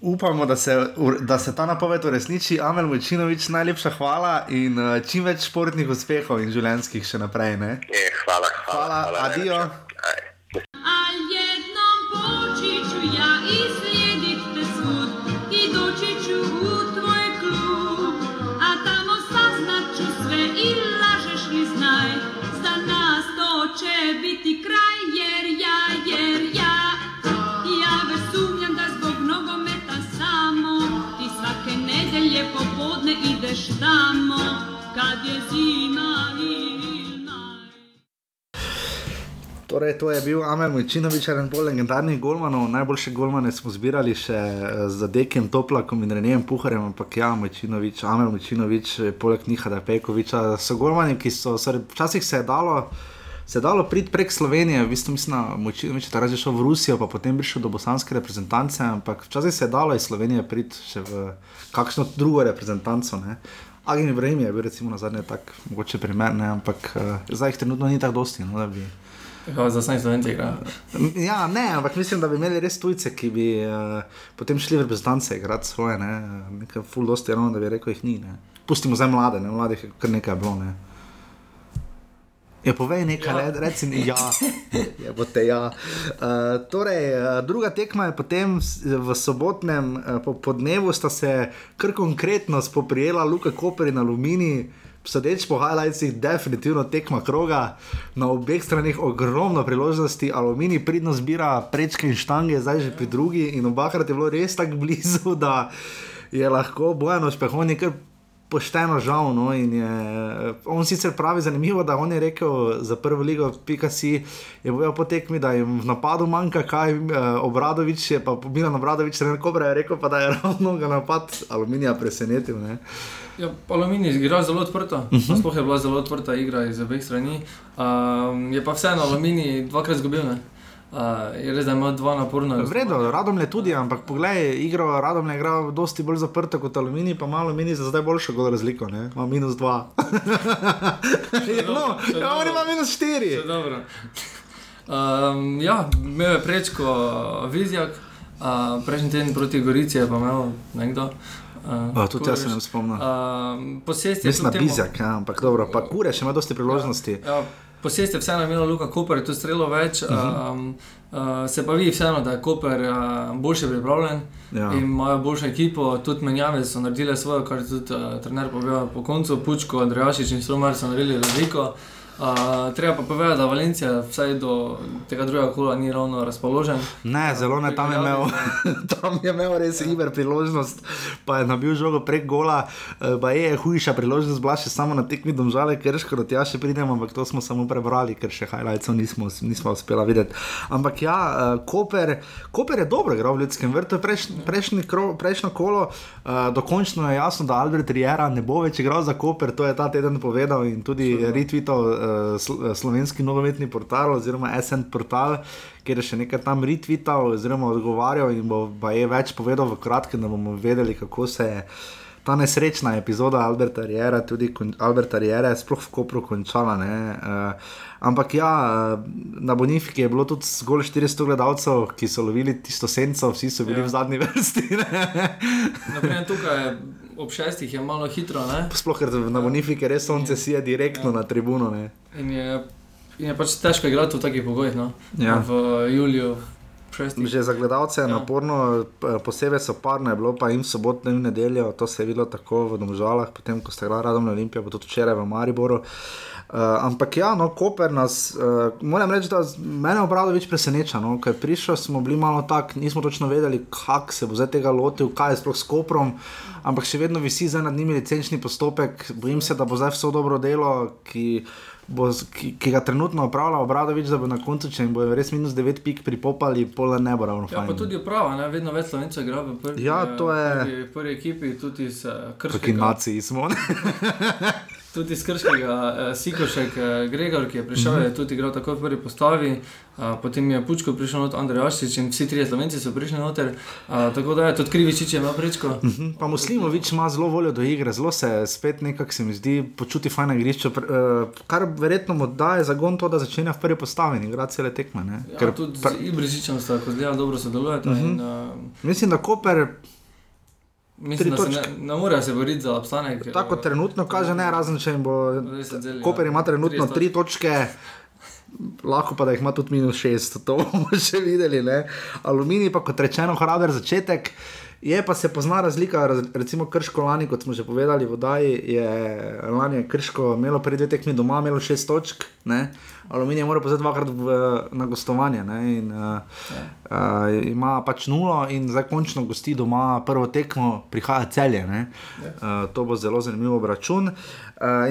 Speaker 1: Upamo, da se, da se ta napoved uresniči. Amel Vojčinovič, najlepša hvala in uh, čim več športnih uspehov in življenjskih še naprej. Ne?
Speaker 3: E, hvala, hvala,
Speaker 1: Hvala, adio.
Speaker 3: najlepša.
Speaker 1: Torej, to je bil Amel Vojčinovič, eden bolj legendarnih golmanov. Najboljše golmane smo zbirali še eh, z Dekem Toplakom in Renem Puharjem, ampak ja, Vojčinovič, Amel Vojčinovič, eh, poleg Nihada Pejkoviča, so golmani, ki so, sorry, včasih se je dalo. Se je dalo priti prek Slovenije, v bistvu mislim, da Mojčinovič je takrat že šel v Rusijo, pa potem prišel do bosanske reprezentance, ampak včasih se je dalo iz Slovenije priti še v kakšno drugo reprezentanco. Ne. Agin Ibrahim je bil recimo na zadnje tak mogoče primer, ne, ampak uh, zdaj jih trenutno ni tako dosti. No, da bi,
Speaker 2: Ja, za sami slovenci igra.
Speaker 1: Ja, ne, ampak mislim, da bi imeli res tujce, ki bi uh, potem šli v reprezentance igrati svoje, ne, nekaj full dosti, ravno da bi rekel, jih ni. Ne. Pustimo zdaj mlade, ne, mladih je kar nekaj bilo. Ne. Ja, povej nekaj,
Speaker 2: Ja.
Speaker 1: ja. reci mi, ja, je bote ja. Uh, torej, uh, druga tekma je potem v sobotnem uh, po, po dnevu sta se kar konkretno spoprijela Luka Koper in Alumini. Sodeč po highlightsih, definitivno tekma kroga, na obeh stranih ogromno priložnosti, aluminij pridno zbira prečke in štange, zdaj že pri drugi, in obakrat je bilo res tako blizu, da je lahko Bojano Špehoni kar pošteno žal. No, je, on sicer pravi zanimivo, da on je rekel za prvo ligo, pika si, je bojo po tekmi, da jim v napadu manjka kaj, eh, Obradovič je pa Milan Obradovič, vem, kobra je rekel, pa da je ravno ga napad aluminija presenetil. Ne.
Speaker 2: Ja, Aluminij igra zelo odprto, uh -huh. sploh je bila zelo odprta igra iz obeh strani. Um, je pa vseeno Aluminij dvakrat izgubil. ne. Uh, je res, da ima dva naporna.
Speaker 1: Vredo, Radomlje tudi, ampak poglej, igro Radomlje igra dosti bolj zaprto kot aluminij, pa malo aluminij za zdaj boljšo gol razliko, ne? ima minus dva. no, ja, on ima minus štiri.
Speaker 2: Um, ja, imel je prečko Vizjak, uh, prejšnji teden proti Gorici je pa imel nekdo. Uh,
Speaker 1: A, tudi jaz se ne spomnim.
Speaker 2: Uh, posest je
Speaker 1: Mislim na Bizjak, ja, ampak dobro, pa kure še ima dosti priložnosti.
Speaker 2: Ja, posest je vseeno imel Luka Koper, tu strelo več. Uh -huh. um, uh, se pa vidi vseeno, da je Koper uh, boljše pripravljen
Speaker 1: Ja.
Speaker 2: in imajo boljšo ekipo. Tudi menjave so naredile svoje, kar je tudi uh, trener povedal po koncu. Pučko, Andrejašič in Stromar so naredili razliko. Uh, treba pa povedati, da Valencija vsaj do tega drugega kola ni ravno razpoložen.
Speaker 1: Ne, zelo ne, tam je imel, tam je imel res iber priložnost, pa je nabil žogo prek gola, eh, pa je hujša priložnost, bila še samo na tekmi domžale, ker škoda tja še pridemo, ampak to smo samo prebrali, ker še highlightsov nismo, nismo uspela videti. Ampak ja, eh, Koper, Koper je dobro igral v ljudskem vrtu, preš, prejšnji kro- prejšnjo kolo, uh, dokončno je jasno, da Albert Riera ne bo več igral za Koper, to je ta teden povedal in tudi retweetal uh, sl slovenski nogometni portal oziroma SN portal, kjer je še nekaj tam retweetal oziroma odgovarjal in bo pa je več povedal v kratkem, da bomo vedeli, kako se je. Ta nesrečna epizoda Alberta Riera, tudi kon, Alberta Riera, sploh v Kopru končala. Uh, ampak ja, uh, na Bonifiki je bilo tudi zgolj 400 gledalcev, ki so lovili tisto senco, vsi so bili
Speaker 2: Ja.
Speaker 1: v zadnji vrsti. Ne?
Speaker 2: Naprimer, tukaj ob šestih je malo hitro. Ne?
Speaker 1: Sploh ker na Bonifiki res sonce sije direktno ja. na tribuno. Ne?
Speaker 2: In je, in je pač težko igrati v takih pogojih. No?
Speaker 1: Ja.
Speaker 2: V juliju, šestih.
Speaker 1: Že za gledalce je ja. naporno, p- posebej so parne, bilo pa jim soboto in nedeljo, to se je videlo tako v Domžalah, potem ko ste igrali radom na Olimpijo, pa tudi včeraj v Mariboru. Uh, ampak ja, no, Koper nas, uh, moram reči, da z- mene obradovič preseneča, no, ker prišel smo bili malo tak, nismo točno vedeli, kako se bo zdaj tega lotil, kaj je sploh s Koprom, ampak še vedno visi zdaj nad njimi licenčni postopek, bojim se, da bo zdaj vse dobro delo, ki, bo, ki, ki ga trenutno opravlja obradovič, da bo na koncu, če jim bo res minus 9 pik pripopali, pol ne bo ravno
Speaker 2: Ja,
Speaker 1: fajn.
Speaker 2: pa tudi uprava, ne? vedno več slovencev igra v prvi,
Speaker 1: Ja,
Speaker 2: eh,
Speaker 1: to je-
Speaker 2: prvi, prvi ekipi, tudi uh,
Speaker 1: Taki
Speaker 2: Krškega.
Speaker 1: naciji smo.
Speaker 2: Tudi iz Krškega, uh, Sikošek, uh, Gregor, ki je prišel, mm -hmm. je tudi igral tako v prvi postavi, uh, potem je Pučko prišel not Andrej Ašič in vsi trije slovenci so prišli noter, uh, tako da je tudi Krivičič imel prečko.
Speaker 1: Mhm, Pa Muslimovič ima zelo voljo do igre, zelo se spet nekako se mi zdi počuti fajn na igrišču, eh, kar verjetno mu daje zagon to, da začne v prvi postavi in igra cele tekme. ne.
Speaker 2: Ja,
Speaker 1: Ker
Speaker 2: tudi
Speaker 1: pr-
Speaker 2: z Ibrižičem sta, ko zdaj dobro sodelujeta. Mm -hmm. in, uh,
Speaker 1: Mislim, da Koper
Speaker 2: mislim, da se ne, ne morejo se boriti za obstanek.
Speaker 1: tako
Speaker 2: eh,
Speaker 1: trenutno kaže, ne razen če jim bo.
Speaker 2: se delijo.
Speaker 1: Koper ima trenutno
Speaker 2: Tri
Speaker 1: tri točke. Lahko pa da jih ima tudi minus šest, to bomo še videli. Ne? Aluminij pa kot rečeno, hraber začetek. Je pa se pozna razlika, raz- recimo Krško lani, kot smo že povedali, v Vodaji je lani je Krško imelo pred dve tekmi doma, imelo šest točk, ne? Aluminij mora pa zdaj dvakrat v, na gostovanje ne? in uh, uh, ima pač nulo in zdaj končno gosti doma prvo tekmo, prihaja celje. Uh, to bo zelo zanimiv obračun. Uh,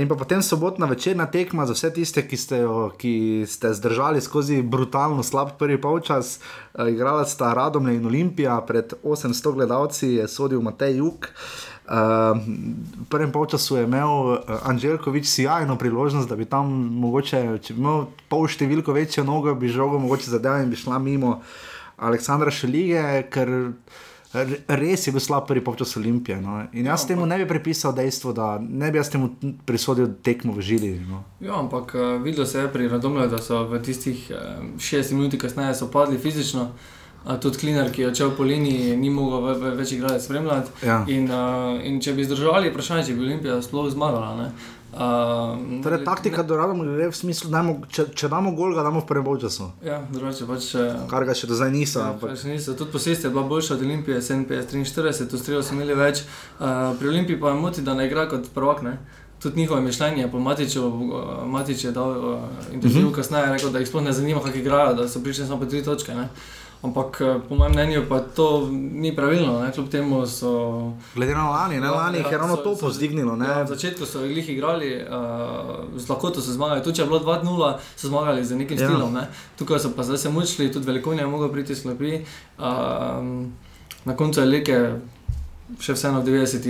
Speaker 1: in pa potem sobotna večerna tekma za vse tiste, ki ste, jo, ki ste zdržali skozi brutalno slab prvi polčas. Uh, igrala sta Radomlje in Olimpija, pred 800 gledalci je sodil Matej Juk. Uh, v prvem polčasu je imel uh, Anželkovič sjajno priložnost, da bi tam mogoče, če bi imel pol številko večjo nogo, bi žogo mogoče zadeval in bi šla mimo Aleksandra Šelige, ker r- res je bil slab prvi polčas Olimpije. No. In jaz temu ne bi pripisal dejstvo, da ne bi jaz temu prisodil tekmo v žili. No.
Speaker 2: Ja, ampak uh, videlo se je pri Radomlju, da so v tistih uh, 60 minut kasneje so padli fizično. Uh, tudi Klinar, ki je odšel po liniji, ni mogel ve- ve- več igrati spremljati.
Speaker 1: Ja.
Speaker 2: In, uh, in če bi zdržali, vprašanje, če bi Olimpija sploh zmagala. ne. Uh,
Speaker 1: Torej, taktika do Radom gre v smislu, dajmo, če, če damo gol, ga damo v prvem polčasu.
Speaker 2: Ja, drugače pač. Uh,
Speaker 1: Kar ga še do zdaj niso.
Speaker 2: Ja,
Speaker 1: ampak-
Speaker 2: pač niso. Tudi posest je bila boljša od Olimpije, 57-43, tu strelov so imeli več. Uh, pri Olimpiji pa me moti, da ne igra kot prvak. Ne? Tudi njihovo mišljenje, po Matiču, uh, Matič je dal uh, intervju uh -huh. kasneje, rekel, da jih sploh ne zanima, kako igrajo, da so prišli samo po tri točke. Ne? Ampak uh, po mojem mnenju pa to ni pravilno, ne? kljub temu so.
Speaker 1: Glede na lani, ne lani je ravno
Speaker 2: so-
Speaker 1: to povzdignilo. ne.
Speaker 2: Ja, v začetku so jih igrali, uh, z lahkoto so zmagali. Tudi če je bilo 2-0, so zmagali z nekim
Speaker 1: Ja.
Speaker 2: ja. stilom. Ne? Tukaj so pa zdaj se mučili, tudi velikonje je mogel priti s klopi. Uh, na koncu je leke, še vseeno v 90.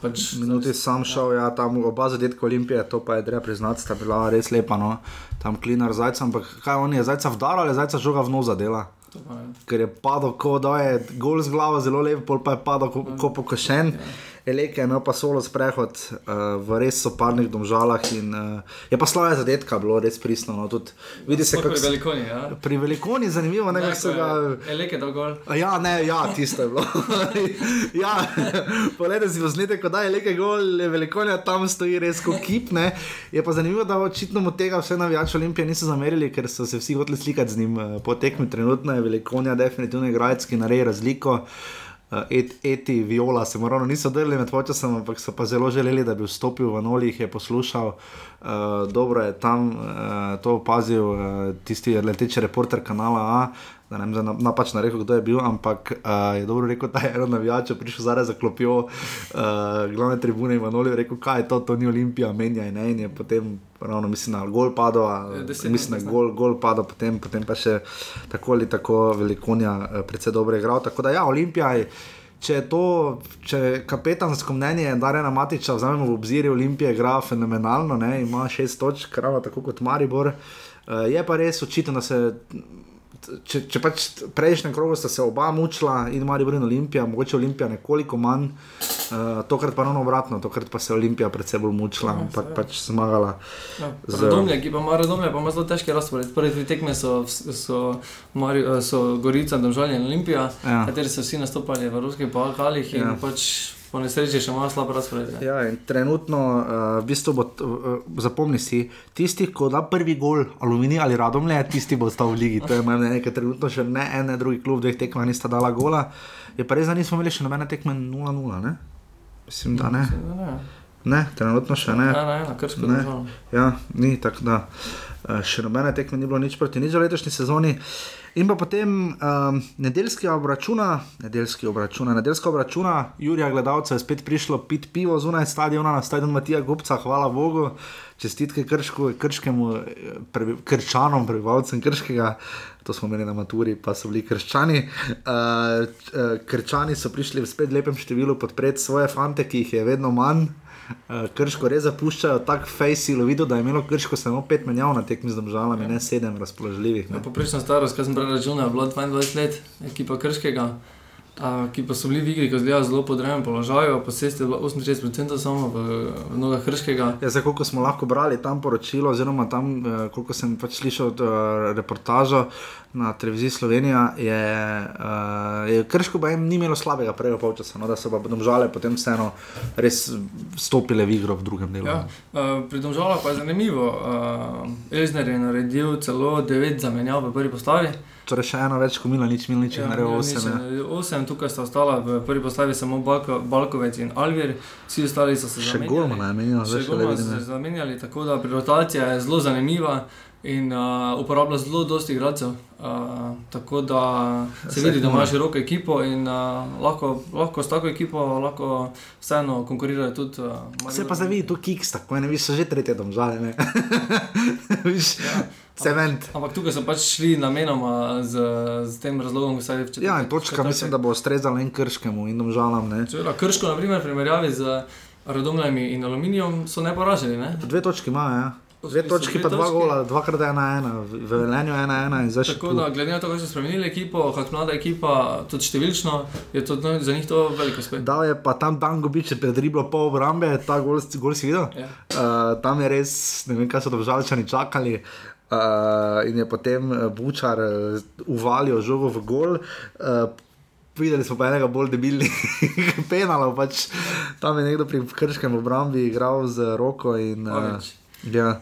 Speaker 2: Pač,
Speaker 1: Minuti sam šel, ja, tam oba zadetka Olimpije, to pa je treba priznati, sta bila res lepa. No. Tam klinar zajca, ampak kaj on je zajca vdal ali zajca žoga v noza dela. Ker je padel, ko da je gol z glavo zelo lep, pol pa je padel ko, ko pokošen. Eleke je imel pa solo sprehod uh, v res soparnih domžalah in uh, je pa slave zadetka bilo res pristno. No. Tudi, vidi se, kako
Speaker 2: pri
Speaker 1: se
Speaker 2: velikonji, ja.
Speaker 1: pri velikoni zanimivo, ne, kako so ga.
Speaker 2: Eleke dal gol.
Speaker 1: A Ja, ne, ja, tisto je bilo. ja, Poglejte si posnetek, ko da je nekaj gol, je velikonja tam stoji res kot kip. Ne. Je pa zanimivo, da očitno mu tega vse navijači Olimpije niso zamerili, ker so se vsi hoteli slikati z njim eh, po tekmi. Trenutno je velikonja definitivno igralec, ki naredi razliko. Uh, et, eti, viola, se moramo niso drli med počasom, ampak so pa zelo želeli, da bi vstopil v Noli, jih je poslušal. Uh, dobro je tam uh, to opazil uh, tisti leteči reporter kanala A. Da ne vem, na- napačno rekel, kdo je bil, ampak uh, je dobro rekel, da je eno navijače prišel zdaj za klopijo uh, glavne tribune in Manoli rekel, kaj je to, to ni Olimpija, menja in ne. In je potem, ravno mislim, na gol padel, a,
Speaker 2: Ja,
Speaker 1: mislim, na gol, gol padel, potem, potem pa še tako ali tako velikonja uh, predvsej dobro igral. Tako da ja, Olimpija je. Če je to, če je kapetansko mnenje Darjana Matiča, vzamemo v obzir, Olimpija igra fenomenalno, ne, ima šest točk, ravno tako kot Maribor. Uh, je pa res očitno, da se. Če, če pač prejšnjem krogu sta se oba mučila in Maribor in Olimpija, mogoče Olimpija nekoliko manj, uh, tokrat pa ravno obratno, tokrat pa se je Olimpija predvsem bolj mučila, ampak pač zmagala.
Speaker 2: Ja,
Speaker 1: Z-
Speaker 2: Radomlje, ki pa ima Radomlje, pa ima zelo težki razpored. Prve tri tekme so, so, Mari, so Gorica, Domžalje in Olimpija,
Speaker 1: Ja.
Speaker 2: ja. kateri so vsi nastopali v ruskih pokalih in
Speaker 1: Ja.
Speaker 2: ja. pač po nesreči še malo slab razpored. Ja.
Speaker 1: Trenutno, uh, v bistvu bo, uh, zapomni si, tisti, ko da prvi gol, aluminij ali radomlje, tisti bo ostal v ligi. To je meni nekaj, trenutno še ne en, ne drugi klub, dveh tekmah nista dala gola. Je pa res, da nismo imeli še nobene tekme 0-0, ne? Mislim, da ne.
Speaker 2: Ne,
Speaker 1: Ne, trenutno še ne.
Speaker 2: ne, ne, na krško
Speaker 1: Ne. Ja, ni tako, da eh, še nobene tekme ni bilo nič proti nič v letošnji sezoni. In pa potem um, nedeljski obračuna, nedeljski obračuna, nedeljska obračuna, Jurija gledalcev je spet prišlo pit pivo zunaj stadiona, na stadion Matija Gupca, hvala Bogu, čestitke kršku, krškemu, eh, prebi, krčanom, prebivalcem krškega. To smo imeli na maturi, pa so bili krščani. Uh, uh, krčani so prišli v spet lepem številu podpreti svoje fante, ki jih je vedno manj. Uh, krško res zapuščajo, tako fejsi, videl, da je imelo krško samo pet menjav na tekmi z državami, ne sedem razpoložljivih. Ne.
Speaker 2: Ja, Poprečna starost, kar sem prej računal, je bila 22 let, ekipa Krškega, ki pa so bili v igri, ko zdaj zelo podrejenem položaju, posest je bilo 68% samo v, v nogah Krškega.
Speaker 1: Ja, zdaj, koliko smo lahko brali tam poročilo, oziroma tam, eh, koliko sem pač slišal uh, reportažo na televiziji Slovenija, je, uh, je Krško pa jim ni imelo slabega prvega polčasa, no, da so pa domžale potem vseeno res stopile v igro v drugem delu.
Speaker 2: Ja, uh, pri Domžalah pa je zanimivo. Uh, Elzner je naredil celo 9 zamenjav v prvi postavi.
Speaker 1: Torej še eno več, ko Mila nič, Mila nič, ja, ne rejo osem. Ja.
Speaker 2: 8, tukaj sta ostala v prvi postavi samo Balko, Balkovec in Alvir, vsi ostali so se
Speaker 1: Še
Speaker 2: zamenjali.
Speaker 1: Golmana je menjal,
Speaker 2: Še
Speaker 1: zdaj še le
Speaker 2: Golmana so
Speaker 1: vidim.
Speaker 2: se
Speaker 1: ja.
Speaker 2: zamenjali, tako da rotacija je zelo zanimiva in uh, uporablja zelo dosti igralcev. Uh, tako da se
Speaker 1: Saj
Speaker 2: vidi, da ima široko ekipo in uh, lahko, lahko s tako ekipo lahko vseeno konkurirajo tudi. Uh,
Speaker 1: Vse pa zdaj vidi, tu kiks, tako ne vidiš, so že tretje domžale, ne. Viš, cement.
Speaker 2: Ampak tukaj so pač šli namenoma z, z tem razlogom, vsaj v četrtek.
Speaker 1: Ja, in točka mislim, da bo ustrezala in krškemu in domžalam,
Speaker 2: Krško, na primer, v primerjavi z Radomljami in Aluminijom so neporaženi. Ne?
Speaker 1: Dve točki imajo, ja. Dve točki,
Speaker 2: dve
Speaker 1: pa dva
Speaker 2: točki.
Speaker 1: gola, dvakrat ena, ena, v Velenju ena, ena in zdaj še
Speaker 2: Tako da, glede na to, kako so spremenili ekipo, kako mlada ekipa, tudi številčno, je to no, za njih to veliko uspeh.
Speaker 1: Dal je pa tam Dan Gobič, pred riblo pol obrambe, ta gol, gol si videl?
Speaker 2: Ja.
Speaker 1: Uh, tam je res, ne vem, kaj so državljani čakali. Uh, in je potem eh, Bučar uh, uvalil žogo v gol. Uh, Videli smo pa enega bolj debilnega penala, pač tam je nekdo pri krškem obrambi igral z roko. In, uh,
Speaker 2: Pavić.
Speaker 1: Ja,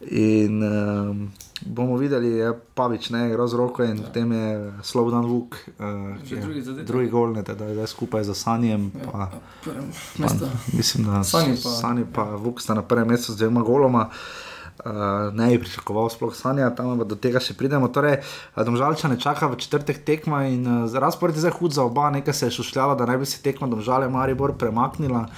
Speaker 1: in um, bomo videli, je Pavič ne igral z roko in ja. potem je Slobodan Vuk, uh,
Speaker 2: drugi zadetek.
Speaker 1: drugi gol, ne, da je skupaj z Sanjem. Pa,
Speaker 2: Prvem
Speaker 1: pa,
Speaker 2: mestu.
Speaker 1: mislim, da
Speaker 2: Sani pa-
Speaker 1: Sani pa Vuk sta na prvem mestu z dvema goloma. Uh, ne bi pričakoval sploh sanja, tam pa do tega še pridemo. Torej, eh, Domžalčane čaka v četrtek tekma in uh, razpored je zdaj hud za oba, nekaj se je šušljalo, da naj bi se tekma Domžale Maribor premaknila.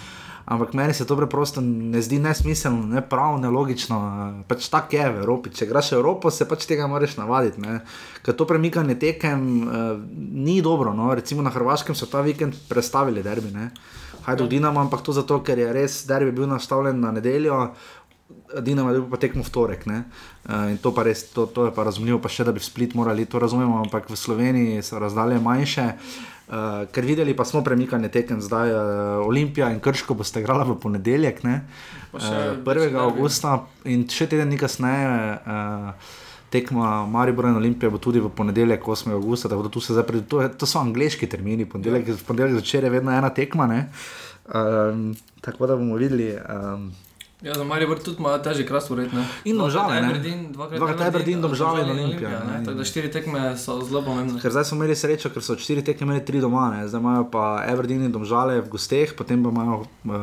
Speaker 1: Ampak meni se to preprosto ne zdi nesmiselno, ne prav, nelogično. eh, Pač tako je v Evropi. Če igraš Evropo, se pač tega moraš navaditi. Ne. Ker to premikanje tekem uh, ni dobro. No. Recimo na Hrvaškem so ta vikend prestavili derbi. Ne. Hajduk Dinamo, ampak to zato, ker je res derbi bil nastavljen na nedeljo. Dinamo je pa tekmo v torek. ne. Uh, in to res, to, to je pa razumljivo, pa še da bi v Split morali, to razumemo, ampak v Sloveniji so razdalje manjše. Uh, ker videli pa smo premikanje tekem, zdaj uh, Olimpija in Krško boste igrala v ponedeljek, ne? Uh, 1.
Speaker 2: večji derbi.
Speaker 1: augusta in še teden dni kasneje. Uh, Tekma Maribor in Olimpija bo tudi v ponedeljek, 8. augusta, da tu se zdaj pred, to, to so angliški termini, ponedeljek, ponedeljek je vedno ena tekma. ne. Um, tako da bomo videli. Um,
Speaker 2: Ja, za Maribor tudi ima težji kras ured.
Speaker 1: In Domžale, ne.
Speaker 2: Aberdeen, dvakrat
Speaker 1: Dvakrat Aberdeen, Domžale in Olimpija, ne.
Speaker 2: ne. Tako da štiri tekme so zelo pomembne.
Speaker 1: Ker zdaj smo imeli srečo, ker so štiri tekme imeli tri doma, ne. zdaj imajo pa Everdeen in Domžale v gosteh, potem pa imajo uh,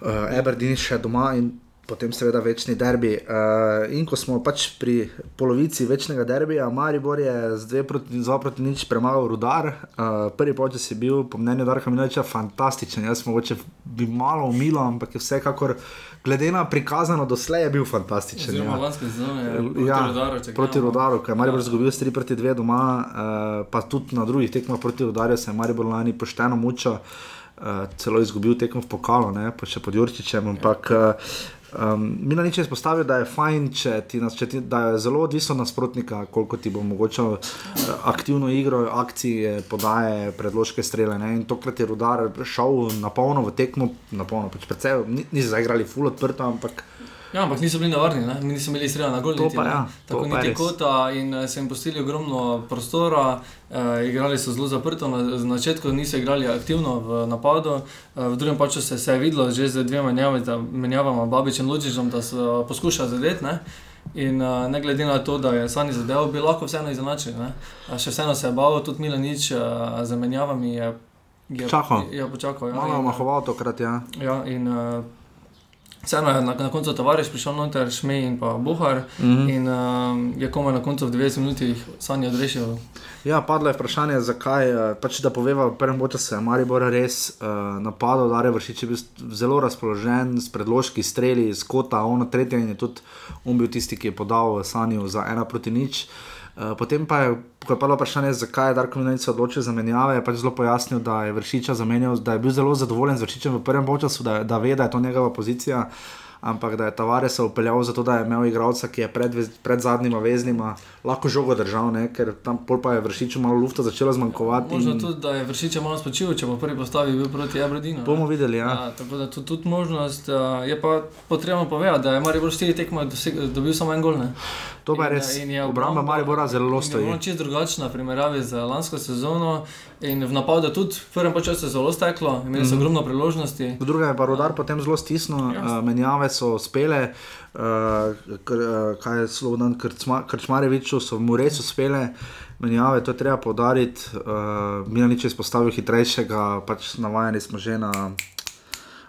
Speaker 1: uh, Everdeen še doma in potem seveda večni derbi. Uh, in ko smo pač pri polovici večnega derbija, Maribor je z dve proti, z dva proti nič premagal rudar. Uh, prvi počas je bil, po mnenju Darka Minoviča, fantastičen. Jaz mogoče bi malo umilo, ampak je vsekakor, glede na prikazano doslej, je bil fantastičen.
Speaker 2: Oziroma
Speaker 1: ja.
Speaker 2: lanske sezone proti
Speaker 1: Ja,
Speaker 2: Rudaru. če
Speaker 1: proti. Rudaru, ki je Maribor izgubil 3 proti 2 doma, uh, pa tudi na drugih tekmah proti Rudarju se je Maribor lani pošteno mučil, uh, celo izgubil tekmo v pokalu, ne, pa še pod Jurčičem. Ampak uh, um, Milan je izpostavil, da je fajn, če ti, nas- če ti, da zelo odvisno od nasprotnika, koliko ti bo omogočal uh, aktivno igro, akcije, podaje, predložke strele. Ne. In tokrat je Rudar šel na polno v tekmo, na polno, pač ni- niso zaigrali full odprto, ampak.
Speaker 2: Ja, ampak niso bili navarni, ne? mi nismo imeli strela na gol.
Speaker 1: To
Speaker 2: niti,
Speaker 1: pa
Speaker 2: ne.
Speaker 1: ja,
Speaker 2: Tako niti
Speaker 1: res.
Speaker 2: kota in eh, so jim postili ogromno prostora, eh, igrali so zelo zaprto, na na začetku niso igrali aktivno v napadu, eh, v drugem paču se, se je videlo že z dvema menjavama, menjavama Babičem in Ločičem, da so poskušali zadeti. In uh, ne glede na to, da je Sani zadeval, bi lahko vseeno. A Še vseeno se je bal, tudi Milanič uh, z menjavami je, je,
Speaker 1: Čakal.
Speaker 2: je počakal. Ja,
Speaker 1: Malo je omahoval tokrat, ja.
Speaker 2: Ja, in uh, vseeno je na, na koncu tovariš prišel noter, Šmej in pa Bohar. Mm -hmm. In uh, je komaj na koncu v 90 minutah Sani odrešil.
Speaker 1: Ja, padlo je vprašanje, zakaj. eh, Pač, da poveva, v prvem času je Maribor res uh, napadal, da je vršič bil zelo razpoložen, s predložki, streli, z kota, ono tretje in je tudi on bil tisti, ki je podal Sanju za ena proti nič. Uh, potem pa je, ko je padlo vprašanje, zakaj je Darko se odločil za menjave, je pač zelo pojasnil, da je vršiča zamenjal, da je bil zelo zadovoljen z vršičem v prvem času, da, da ve, da je to njegova pozicija. Ampak da je Tavares upeljal zato, da je imel igralca, ki je pred, pred zadnjima veznima lahko žogo držal, ne? ker tam pa je vršiču malo lufta začelo zmanjkovati.
Speaker 2: Možno
Speaker 1: in
Speaker 2: tudi, da je vršiče malo spočil, če bo prvi postavi bil proti Aberdinu.
Speaker 1: Bomo videli, ja.
Speaker 2: Ja, tako da tu tudi možnost, uh, je pa potrebno povedati, da je Maribor 4 tekme doseg- dobil samo en gol. Ne?
Speaker 1: To pa je
Speaker 2: In,
Speaker 1: res.
Speaker 2: eh, in je
Speaker 1: Obramba Maribora zelo
Speaker 2: in Je
Speaker 1: stoji.
Speaker 2: bilo čisto drugačna v primerjavi z lansko sezono in v napadu tudi v prvem času je zelo steklo, imeli so ogromno priložnosti.
Speaker 1: V drugem je pa rodar potem zelo stisnil, uh, menjave so uspele, uh, kr, uh, kaj je Slovan Krčma, Krčmareviču, so mu res uspele. Menjave, to je treba povdariti. Uh, Milanič je izpostavil hitrejšega, pač navajeni smo že na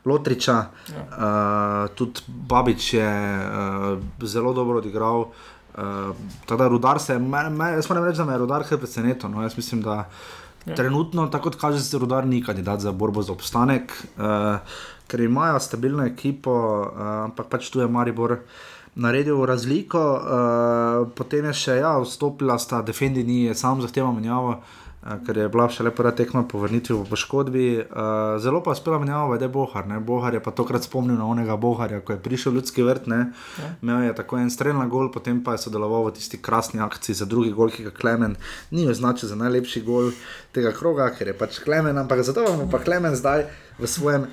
Speaker 1: Lotriča.
Speaker 2: Ja.
Speaker 1: Uh, tudi Babič je uh, zelo dobro odigral. Uh, Teda rudar se me, me, jaz moram reči, da me je rudar kar presenetil. No, jaz mislim, da ja. trenutno, tako kot kaže, se rudar ni kandidat za borbo za obstanek, uh, ker imajo stabilno ekipo, uh, ampak pač tu je Maribor. Naredil razliko, uh, potem je še ja, vstopila sta Defendini, je sam zahteval menjavo, uh, ker je bila še lepa tekma po vrnitvi v poškodbi. Uh, zelo pa je uspela menjava, da je Bohar. Ne? Bohar je pa tokrat spomnil na onega Boharja, ko je prišel v ljudski vrt. Ne?
Speaker 2: Ja.
Speaker 1: Imel je tako en strel na gol, potem pa je sodeloval v tisti krasni akciji za drugi gol, ki ga Klemen ni označil za najlepši gol tega kroga, ker je pač Klemen, ampak zato bo pa Klemen zdaj v svojem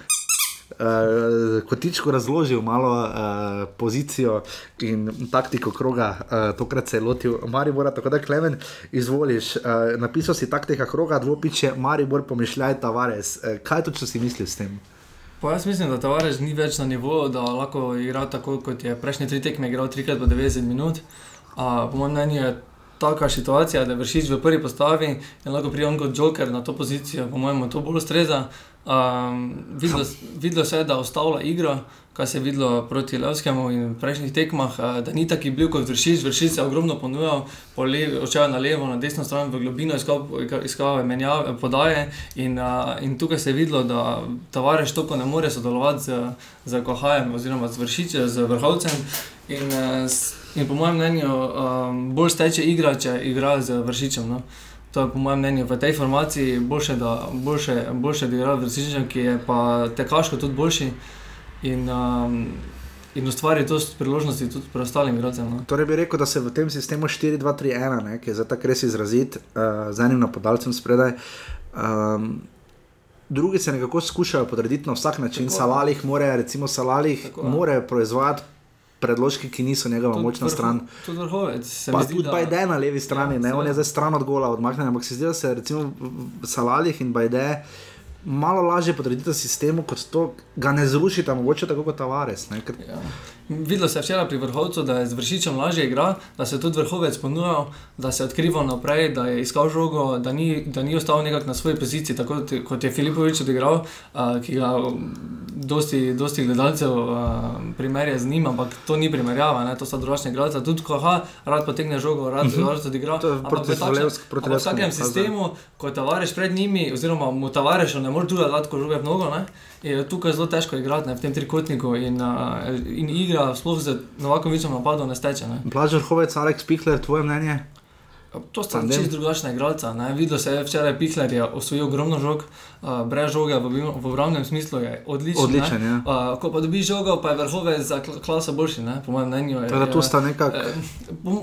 Speaker 1: uh, kotičku razložil malo uh, pozicijo in taktiko kroga, uh, tokrat se je lotil Maribora, tako da Klemen izvoliš. Uh, napisal si taktika kroga, dvopiče, Maribor, pomišljaj, Tavares. Uh, kaj točno si mislil s tem?
Speaker 2: Pa jaz mislim, da Tavares ni več na nivoju, da lahko igra tako, kot je prejšnje tri tekme igral trikrat po 90 minut. A, po mojem mnenju je taka situacija, da vršiš v prvi postavi in lahko pride on kot joker na to pozicijo, po mojem, to bolj ustreza. Um, videlo, videlo se je, da ustavlja igro, kar se je videlo proti Levskemu in prejšnjih tekmah, uh, da ni taki bil kot vršič se je ogromno ponujal, odšel na levo, na desno stran, v globino iskal, iskal menjave, podaje in, uh, in tukaj se je videlo, da Tavares toko ne more sodelovati z, z Kohajem oziroma z vršičem, z vrhovcem. In, uh, in po mojem mnenju um, bolj steče igra, če igra z vršičem. No? To je po mojem mnenju v tej formaciji boljše, da boljše, boljše da igra vršičem, ki je pa tekaško tudi boljši in, um, in ustvari to priložnosti tudi preostalim igralcem. No?
Speaker 1: Torej bi rekel, da se v tem sistemu 4-2-3-1, ne, ki je zdaj tako res izrazit, uh, z enim napadalcem spredaj. Um, Drugi se nekako skušajo podrediti na vsak način,
Speaker 2: Tako.
Speaker 1: Salalih more, recimo Salalih,
Speaker 2: Tako, ja.
Speaker 1: more proizvajati predložki, ki niso njegova
Speaker 2: Tudi
Speaker 1: močna
Speaker 2: vrho-
Speaker 1: stran.
Speaker 2: Tudi vrhovec. se
Speaker 1: Pa tudi
Speaker 2: da-
Speaker 1: Bajde na levi strani,
Speaker 2: Ja,
Speaker 1: ne, on je zdaj stran od gola odmaknjen, ampak se zdi, da se recimo Salalih in Bajde malo lažje podrediti sistemu, kot to ga ne zrušita, mogoče tako kot Tavares. Ne, ker,
Speaker 2: Ja. Videlo se je včeraj pri vrhovcu, da je z vršičem lažje igra, da se je tudi vrhovec ponujal, da se je odkrival naprej, da je iskal žogo, da ni, da ni ostal nekako na svoji poziciji, tako kot- je Filipovič odigral, uh, ki ga dosti, dosti gledalcev uh, primerja z njim, ampak to ni primerjava, ne? to so drugačne igralce. Tudi ko ha, rad potegne žogo, rad, rad odigra.
Speaker 1: Mhm. To je
Speaker 2: ampak
Speaker 1: proti
Speaker 2: v
Speaker 1: Zvolevsk- proti
Speaker 2: ampak v
Speaker 1: Levskemu,
Speaker 2: sistemu, ko je Tavares pred njimi, oziroma mu Tavarešu ne more druga dati, ko žoge v nogo, ne? Je tukaj zelo težko igrati ne, v tem trikotniku in, uh, in igra, sploh z Novakovičem napadom, ne steče. Ne.
Speaker 1: Blaž Vrhovec, Aleks Pihler, tvoje mnenje?
Speaker 2: To sta
Speaker 1: Tandem.
Speaker 2: čisto drugačna igralca. ne. Videlo se je včeraj, Pikler je osvojil ogromno žog, uh, brez žoge v, v obramnem smislu je odličen.
Speaker 1: Odličen,
Speaker 2: ne.
Speaker 1: ja.
Speaker 2: Uh, ko pa dobi žogo, pa je vrhove za kl- klaso boljši, ne? po mojem mnenju. je-
Speaker 1: Tako da tu sta nekako.
Speaker 2: Eh,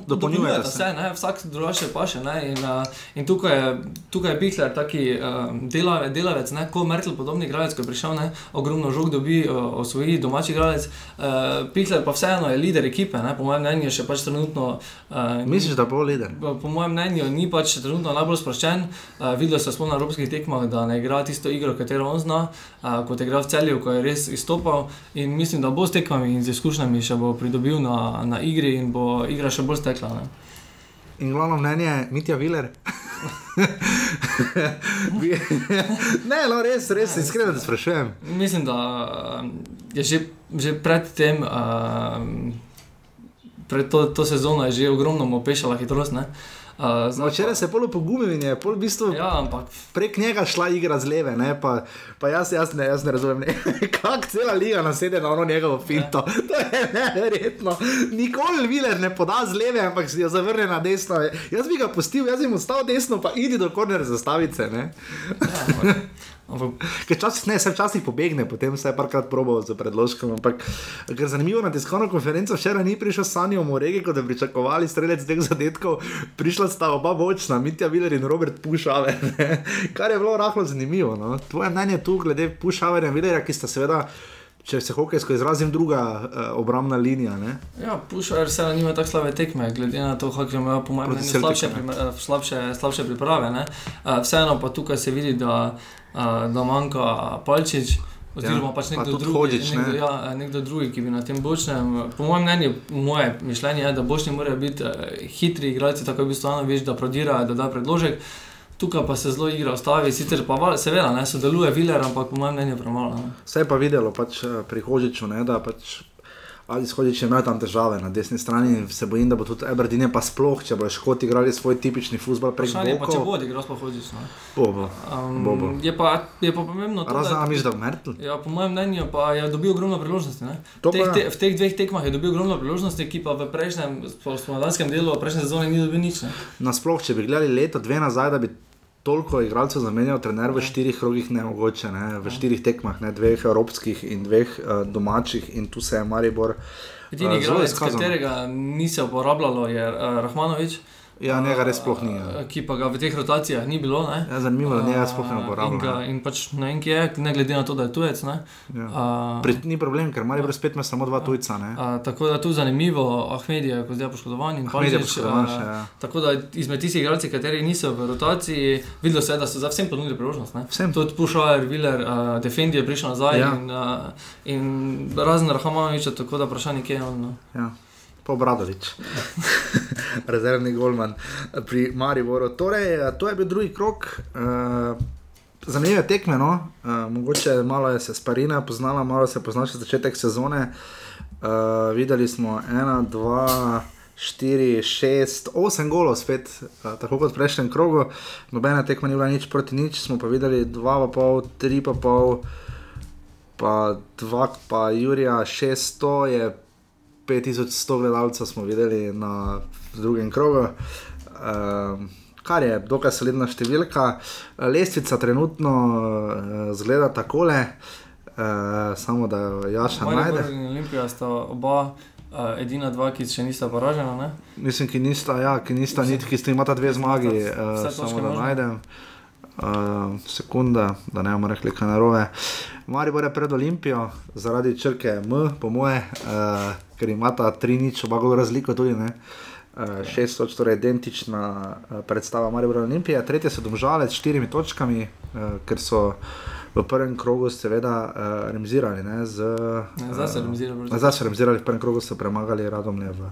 Speaker 1: Dopolnjujeta se.
Speaker 2: se, ne, vsak drugače paše. Ne, in, uh, in tukaj je, tukaj je Pihler, taki uh, delave, delavec, ne, ko Merkel, podobni igralec, ko je prišel, ne, ogromno žog dobi, uh, osvoji domači igralec. Uh, Pihler pa vseeno je lider ekipe, ne, po mojem mnenju, še pač trenutno. Uh,
Speaker 1: Misliš, da bo lider?
Speaker 2: Po po mojem mnenju ni pač trenutno najbolj sproščen. Uh, videlo se smo na evropskih tekmah, da ne igra tisto igro, katero on zna, uh, kot je igral v celju, ko je res izstopal. In mislim, da bo s tekmami in z izkušnjami še bo pridobil na, na igri in bo igra še bolj stekla. Ne?
Speaker 1: In glavno mnenje, Mitja Viler. ne, no, res, res, iskreno te sprašujem.
Speaker 2: Mislim, da uh, je že, že pred tem, uh, pred to, to sezono, je že ogromno mu pešala hitrost. ne. Uh,
Speaker 1: No, včeraj se je polo pogumil in je pol v bistvu
Speaker 2: Ja, ampak
Speaker 1: prek njega šla igra z leve, ne, pa, pa jaz, jaz, ne, jaz ne razumem, ne, kako cela liga nasede na ono njegovo finto. To je neverjetno. Nikoli Viler ne poda z leve, ampak si jo zavrne na desno. Jaz bi ga pustil, jaz bi mu stal desno, pa idi do korner zastavice, ne.
Speaker 2: ja, ampak
Speaker 1: Ker včasih ne, se včasih pobegne, potem se je parkrat probal z predložkom. Ampak, ker zanimivo na tiskovno konferenco včeraj ni prišel Sanjo Moregi, kot da bi pričakovali strelec teh zadetkov, prišla sta oba bočna, Mitja Viler in Robert Pušaver, ne. kar je bilo rahlo zanimivo. No. Tvoje mnenje tu glede Pušaverja in Vilerja, ki sta seveda, če se hokejsko izrazim, druga uh, obrambna linija. Ne.
Speaker 2: Ja, Pušar se nima tako slabe tekme, glede na to, kako imajo po mojem mnenju slabše,
Speaker 1: ne.
Speaker 2: primer- eh, slabše, slabše priprave. ne. Eh, Vseeno pa tukaj se vidi, da, eh, da manjka Palčič. Oziroma,
Speaker 1: Ja,
Speaker 2: pač
Speaker 1: pa
Speaker 2: nekdo,
Speaker 1: tudi
Speaker 2: drugi,
Speaker 1: Hodžić, ne.
Speaker 2: nekdo, ja, eh, nekdo drugi, ki bi na tem bočnem. Po mojem mnenju, moje mišljenje je, da bočni morajo biti hitri igralci, tako bi stvarno veš, da prodirajo, da da predložek. Tukaj pa se zelo igra ustavi, sicer pa val- seveda ne sodeluje Viler, ampak po mojem mnenju premalo. Ne.
Speaker 1: Vse je pa videlo pač, eh, pri Hožiču, ne, da pač. Ali shodič je imel tam težave na desni strani, in se bojim, da bo tudi Eberdine pa sploh, če bojo škoti igrali svoj tipični futbol prek
Speaker 2: Vprašanje pa, če bo odigral, pa hočeš.
Speaker 1: Bo, bo.
Speaker 2: Um,
Speaker 1: Bo, bo.
Speaker 2: je, pa, je pa pomembno to,
Speaker 1: Razen, a
Speaker 2: da,
Speaker 1: bo Mertl?
Speaker 2: ja, po mojem mnenju pa je dobil ogromno priložnosti. ne.
Speaker 1: To
Speaker 2: V teh,
Speaker 1: ja.
Speaker 2: te, v teh dveh tekmah je dobil ogromno priložnosti, ki pa v prejšnjem, spomladanskem delu, v prejšnji sezoni ni dobil nič. Ne.
Speaker 1: Nasploh, če bi gledali leto, dve nazaj, da bi toliko igralcev zamenjal, trener v štirih krogih ne mogoče, ne? v štirih tekmah, ne? dveh evropskih in dveh uh, domačih, in tu se je Maribor.
Speaker 2: Edini
Speaker 1: eh, zelo
Speaker 2: igralec,
Speaker 1: izkazal.
Speaker 2: katerega ni se uporabljalo, je uh, Rahmanovič.
Speaker 1: Ja, njega res sploh ni. Ja.
Speaker 2: Ki pa ga v teh rotacijah ni bilo. Ne.
Speaker 1: Ja, zanimivo, da njega sploh ne
Speaker 2: Uh, In, ga, in pač ne vem, kje je, ne glede na to, da je tujec. Ne.
Speaker 1: Ja.
Speaker 2: Uh,
Speaker 1: Pri, ni problem, ker Maribor spet ima samo dva tujca. Ne?
Speaker 2: A, tako da tu zanimivo, Ahmed je zdaj poškodovan in
Speaker 1: Ahmed je poškodovan
Speaker 2: a,
Speaker 1: še, ja.
Speaker 2: Tako da izmed tistih igralcev, kateri niso v rotaciji, videlo se je, da so za vsem ponudili priložnost. ne.
Speaker 1: Vsem.
Speaker 2: Tudi Pušajer, Viler, uh, Defendi je prišel nazaj
Speaker 1: Ja.
Speaker 2: in, uh, in razen Rahamanoviča, tako da vprašanje, kje je on. No.
Speaker 1: Ja. Pa Obradovič, rezervni golman pri Mariboru. Torej, to je bil drugi krok. Uh, Zanimive tekme, no? uh, mogoče malo je se sparina poznala, malo se pozna še začetek sezone. Uh, videli smo ena, dva, štiri, šest, osem golov spet, uh, tako kot v prejšnjem krogu. Nobena tekma ni bila nič proti nič, smo pa videli dva, pa pol, tri, pa pol, pa dva, pa Jurija, šeststo je 5100 gledalcev smo videli na drugem krogu, um, kar je dokaj solidna številka. Lestvica trenutno uh, zgleda takole, uh, samo da jo Jaša
Speaker 2: Maribor
Speaker 1: najde.
Speaker 2: Olimpija sta oba uh, edina dva, ki še nista poražena. Ne?
Speaker 1: Mislim, ki nista, ja, ki nista niti, ki sta imata dve zmagi, uh, samo da najdem. Uh, sekunda, da ne bomo rekli, kaj narobe. Maribor je pred Olimpijo, zaradi črke M, po moje, uh, ker imata tri nič, oba gol razliko tudi. Ne? Uh, šest točk, torej identična uh, predstava in Olimpije, tretje so domžale s štirimi točkami, uh, ker so v prvem krogu seveda uh, remizirali. Ne, z,
Speaker 2: Ne, zdaj so remizirali proti-
Speaker 1: Zdaj so remizirali, v prvem krogu so premagali Radomlje v, uh,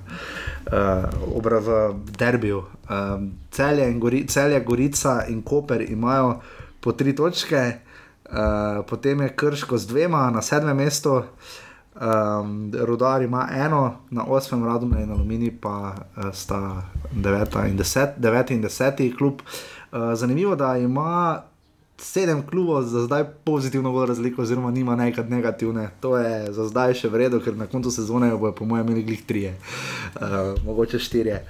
Speaker 1: obra, v derbiju. Um, celje, in Gori, celje, Gorica in Koper imajo po tri točke, uh, potem je Krško z dvema na sedmem mestu. Um, Rudar ima eno, na osmem Radomlje in Alumini pa uh, sta deveta in deset, deveti in deseti klub. Uh, zanimivo, da ima sedem klubov za zdaj pozitivno bolj razliko, oziroma nima nekaj negativne. To je za zdaj še v redu, ker na koncu sezone bojo, po mojem, imeli glih trije, uh, mogoče štirje.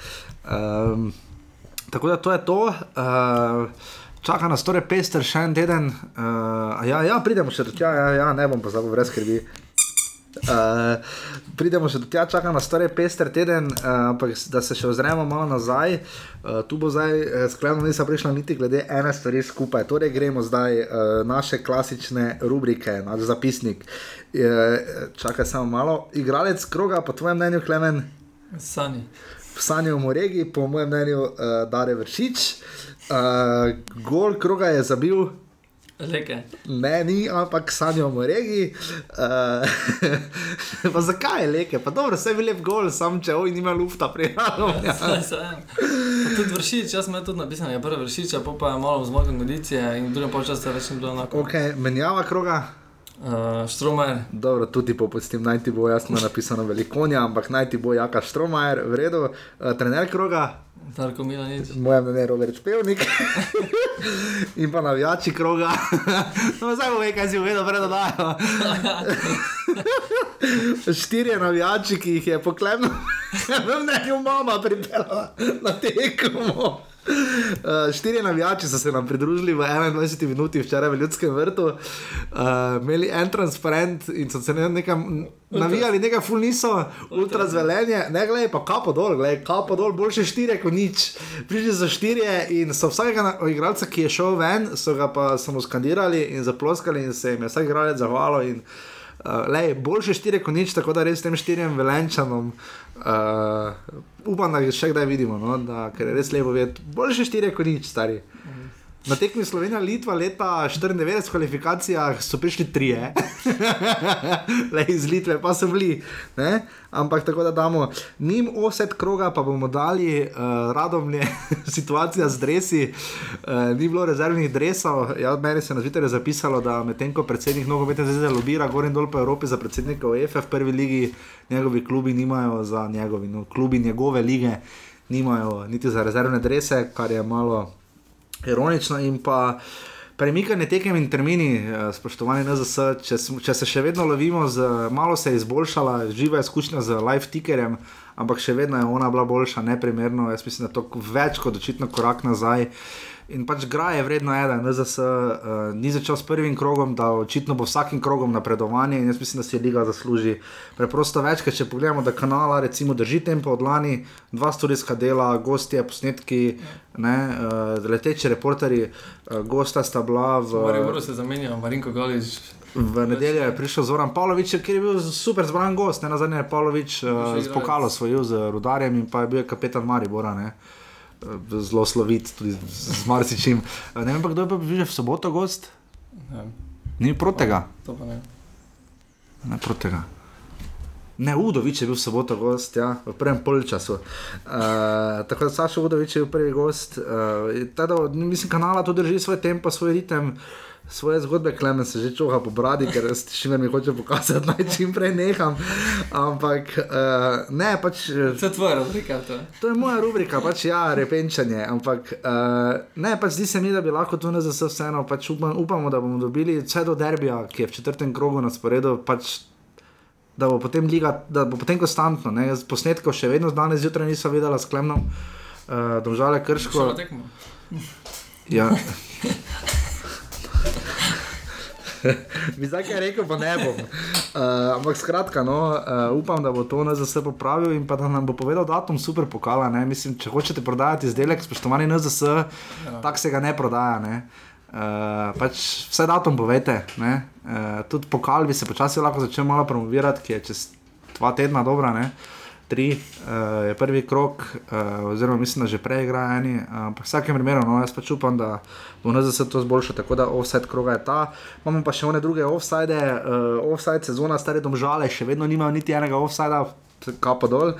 Speaker 1: Um, tako da to je to. Uh, čaka nas torej pester še en teden. Uh, ja, ja, pridemo še do tja, ja, ja, ne bom pa zdaj brez skrbi. Uh, pridemo še do tja, čaka nas torej pester teden, uh, ampak da se še ozremo malo nazaj. Uh, tu bo zdaj uh, sklepno, nisem prišla niti glede ene stvari skupaj. Torej gremo zdaj uh, naše klasične rubrike, naš zapisnik. Uh, čakaj samo malo. Igralec kroga, po tvojem mnenju, Klemen,
Speaker 2: Sani.
Speaker 1: Sanjo Moregi, po mojem mnenju, uh, Dare Vršič. Uh, gol kroga je zabil.
Speaker 2: Leke.
Speaker 1: Ne, ni, ampak sanjamo o regi. Uh, pa zakaj je leke? Pa dobro, vse je lep gol, sam če oj nima lufta prijavlja. Ja.
Speaker 2: Saj. Pa Tudi vršič, jaz sem tudi napisan, je prvi vršič, pa pa je malo zmogel kondicije in v drugem polčasu več ni bilo enako.
Speaker 1: Ok, menjava kroga.
Speaker 2: Uh, Štromer,
Speaker 1: Dobro, tudi popustim, naj ti bo jasno napisano velikonja, ampak naj ti bo jaka štromajer, v redu. Uh, trener kroga,
Speaker 2: Darko Milanič.
Speaker 1: mojem mnenju Robert Pevnik. In pa navijači kroga. no, zdaj bo ve, kaj si uvedel, pred dodajo. Štirje navijači, ki jih je poklemno, v mnenju mama pripeljala na tekmo. Uh, štirje navijači so se nam pridružili v 21 minuti včeraj v Ljudskem vrtu, uh, imeli en transparent in so se ne, nekam navijali, nekaj ful niso, ultra zvelenje, ne gledaj, pa kapo dol, gledaj, kapo dol, boljše štiri kot nič. Prišli so štirje in so vsakega igralca, ki je šel ven, so ga pa samo skandirali in zaploskali in se jim je vsak igralec zahvalil. Uh, lej, boljše štiri kot nič, tako da res tem štirim velenčanom. Uh, upam, da jih še kdaj vidimo, no? da, ker je res lepo videti. Boljše štiri kot nič, stari. Na tekmi Slovenija, Litva, leta 94 v kvalifikacijah so prišli trije, le iz Litve pa so bili, ne? ampak tako da damo. Njim oset kroga, pa bomo dali uh, radomlje situacija z dresi, uh, ni bilo rezervnih dresov, ja, od mene se na Twitterju zapisalo, da medtem ko predsednik nogometne zveze lobira gor in dol po Evropi za predsednika UEFA v prvi ligi, njegovi klubi nimajo za njegovi, no, klubi njegove lige nimajo niti za rezervne drese, kar je malo ironično in pa premikanje tekem in termini, eh, spoštovani NZS, če, če se še vedno lovimo, z, malo se je izboljšala, živa izkušnja z live tickerjem, ampak še vedno je ona bila boljša, neprimerno, jaz mislim, da je to več kot očitno korak nazaj. In pač gra je vredno eden, NZS uh, ni začel s prvim krogom, da očitno bo vsakim krogom napredovanje in jaz mislim, da si liga zasluži preprosto več, ker če pogledamo, da kanala recimo drži tempo od lani, dva studijska dela, gostje, posnetki, ne, uh, leteči reporterji, uh, gosta sta bila v.
Speaker 2: Mariboru se zamenja, Marinko Galič.
Speaker 1: V nedeljo je prišel Zoran Pavlović, ki je bil super zbran gost, ne na zadnje je Pavlović uh, z pokalo svojil z rudarjem in pa je bil kapetan Maribora. Ne? Eh, Zelo slovit, tudi z marsičim. Eh, Ne vem kdo je pa bil že v soboto gost,
Speaker 2: Ne,
Speaker 1: ni protega.
Speaker 2: to pa ne.
Speaker 1: Ne protega. Ne, Udovič je bil v soboto gost, ja, v prvem polčasu. Uh, tako da Saša Udovič je bil prvi gost. Uh, teda, mislim, kanala to drži svoj tempo, svoj ritem. Svoje zgodbe, klemen se že čuha po bradi, ker s čimer mi hoče pokazati, naj čim prej neham. Ampak uh, ne, pač. eh,
Speaker 2: To je tvoja rubrika, to je.
Speaker 1: To je moja rubrika, pač ja, repenčanje. Ampak uh, ne, pač zdi se mi, da bi lahko tu na zase vseeno, pač upam, upamo, da bomo dobili vse do derbija, ki je v četrtem krogu na sporedu, pač, da bo potem liga, da bo potem konstantno. Ne? Jaz posnetkov še vedno danes zjutraj nisem videla s klemnom, uh, domžale krško.
Speaker 2: Šlo tekmo.
Speaker 1: Ja. bi zdaj kaj rekel, pa ne bom. Uh, ampak skratka, no, uh, upam, da bo to NZS popravil in pa da nam bo povedal datum super pokala. Ne? Mislim, če hočete prodajati izdelek, spoštovani NZS, ja. tak se ga ne prodaja. Ne? Uh, pač vse datum povete. Ne? Uh, tudi pokal bi se počasi lahko začel malo promovirati, ki je čez dva tedna dobra. Uh, 3, uh, eh, je prvi krok, uh, eh, oziroma mislim, da že prej igra eni. Eh, ampak uh, v vsakem primeru, no, jaz pač upam, da bo NZS to zboljšal, tako da offside kroga je ta. Imamo pa še one druge offside, uh, offside sezona, stare domžale, še vedno nimajo niti enega offsida, kapo dol.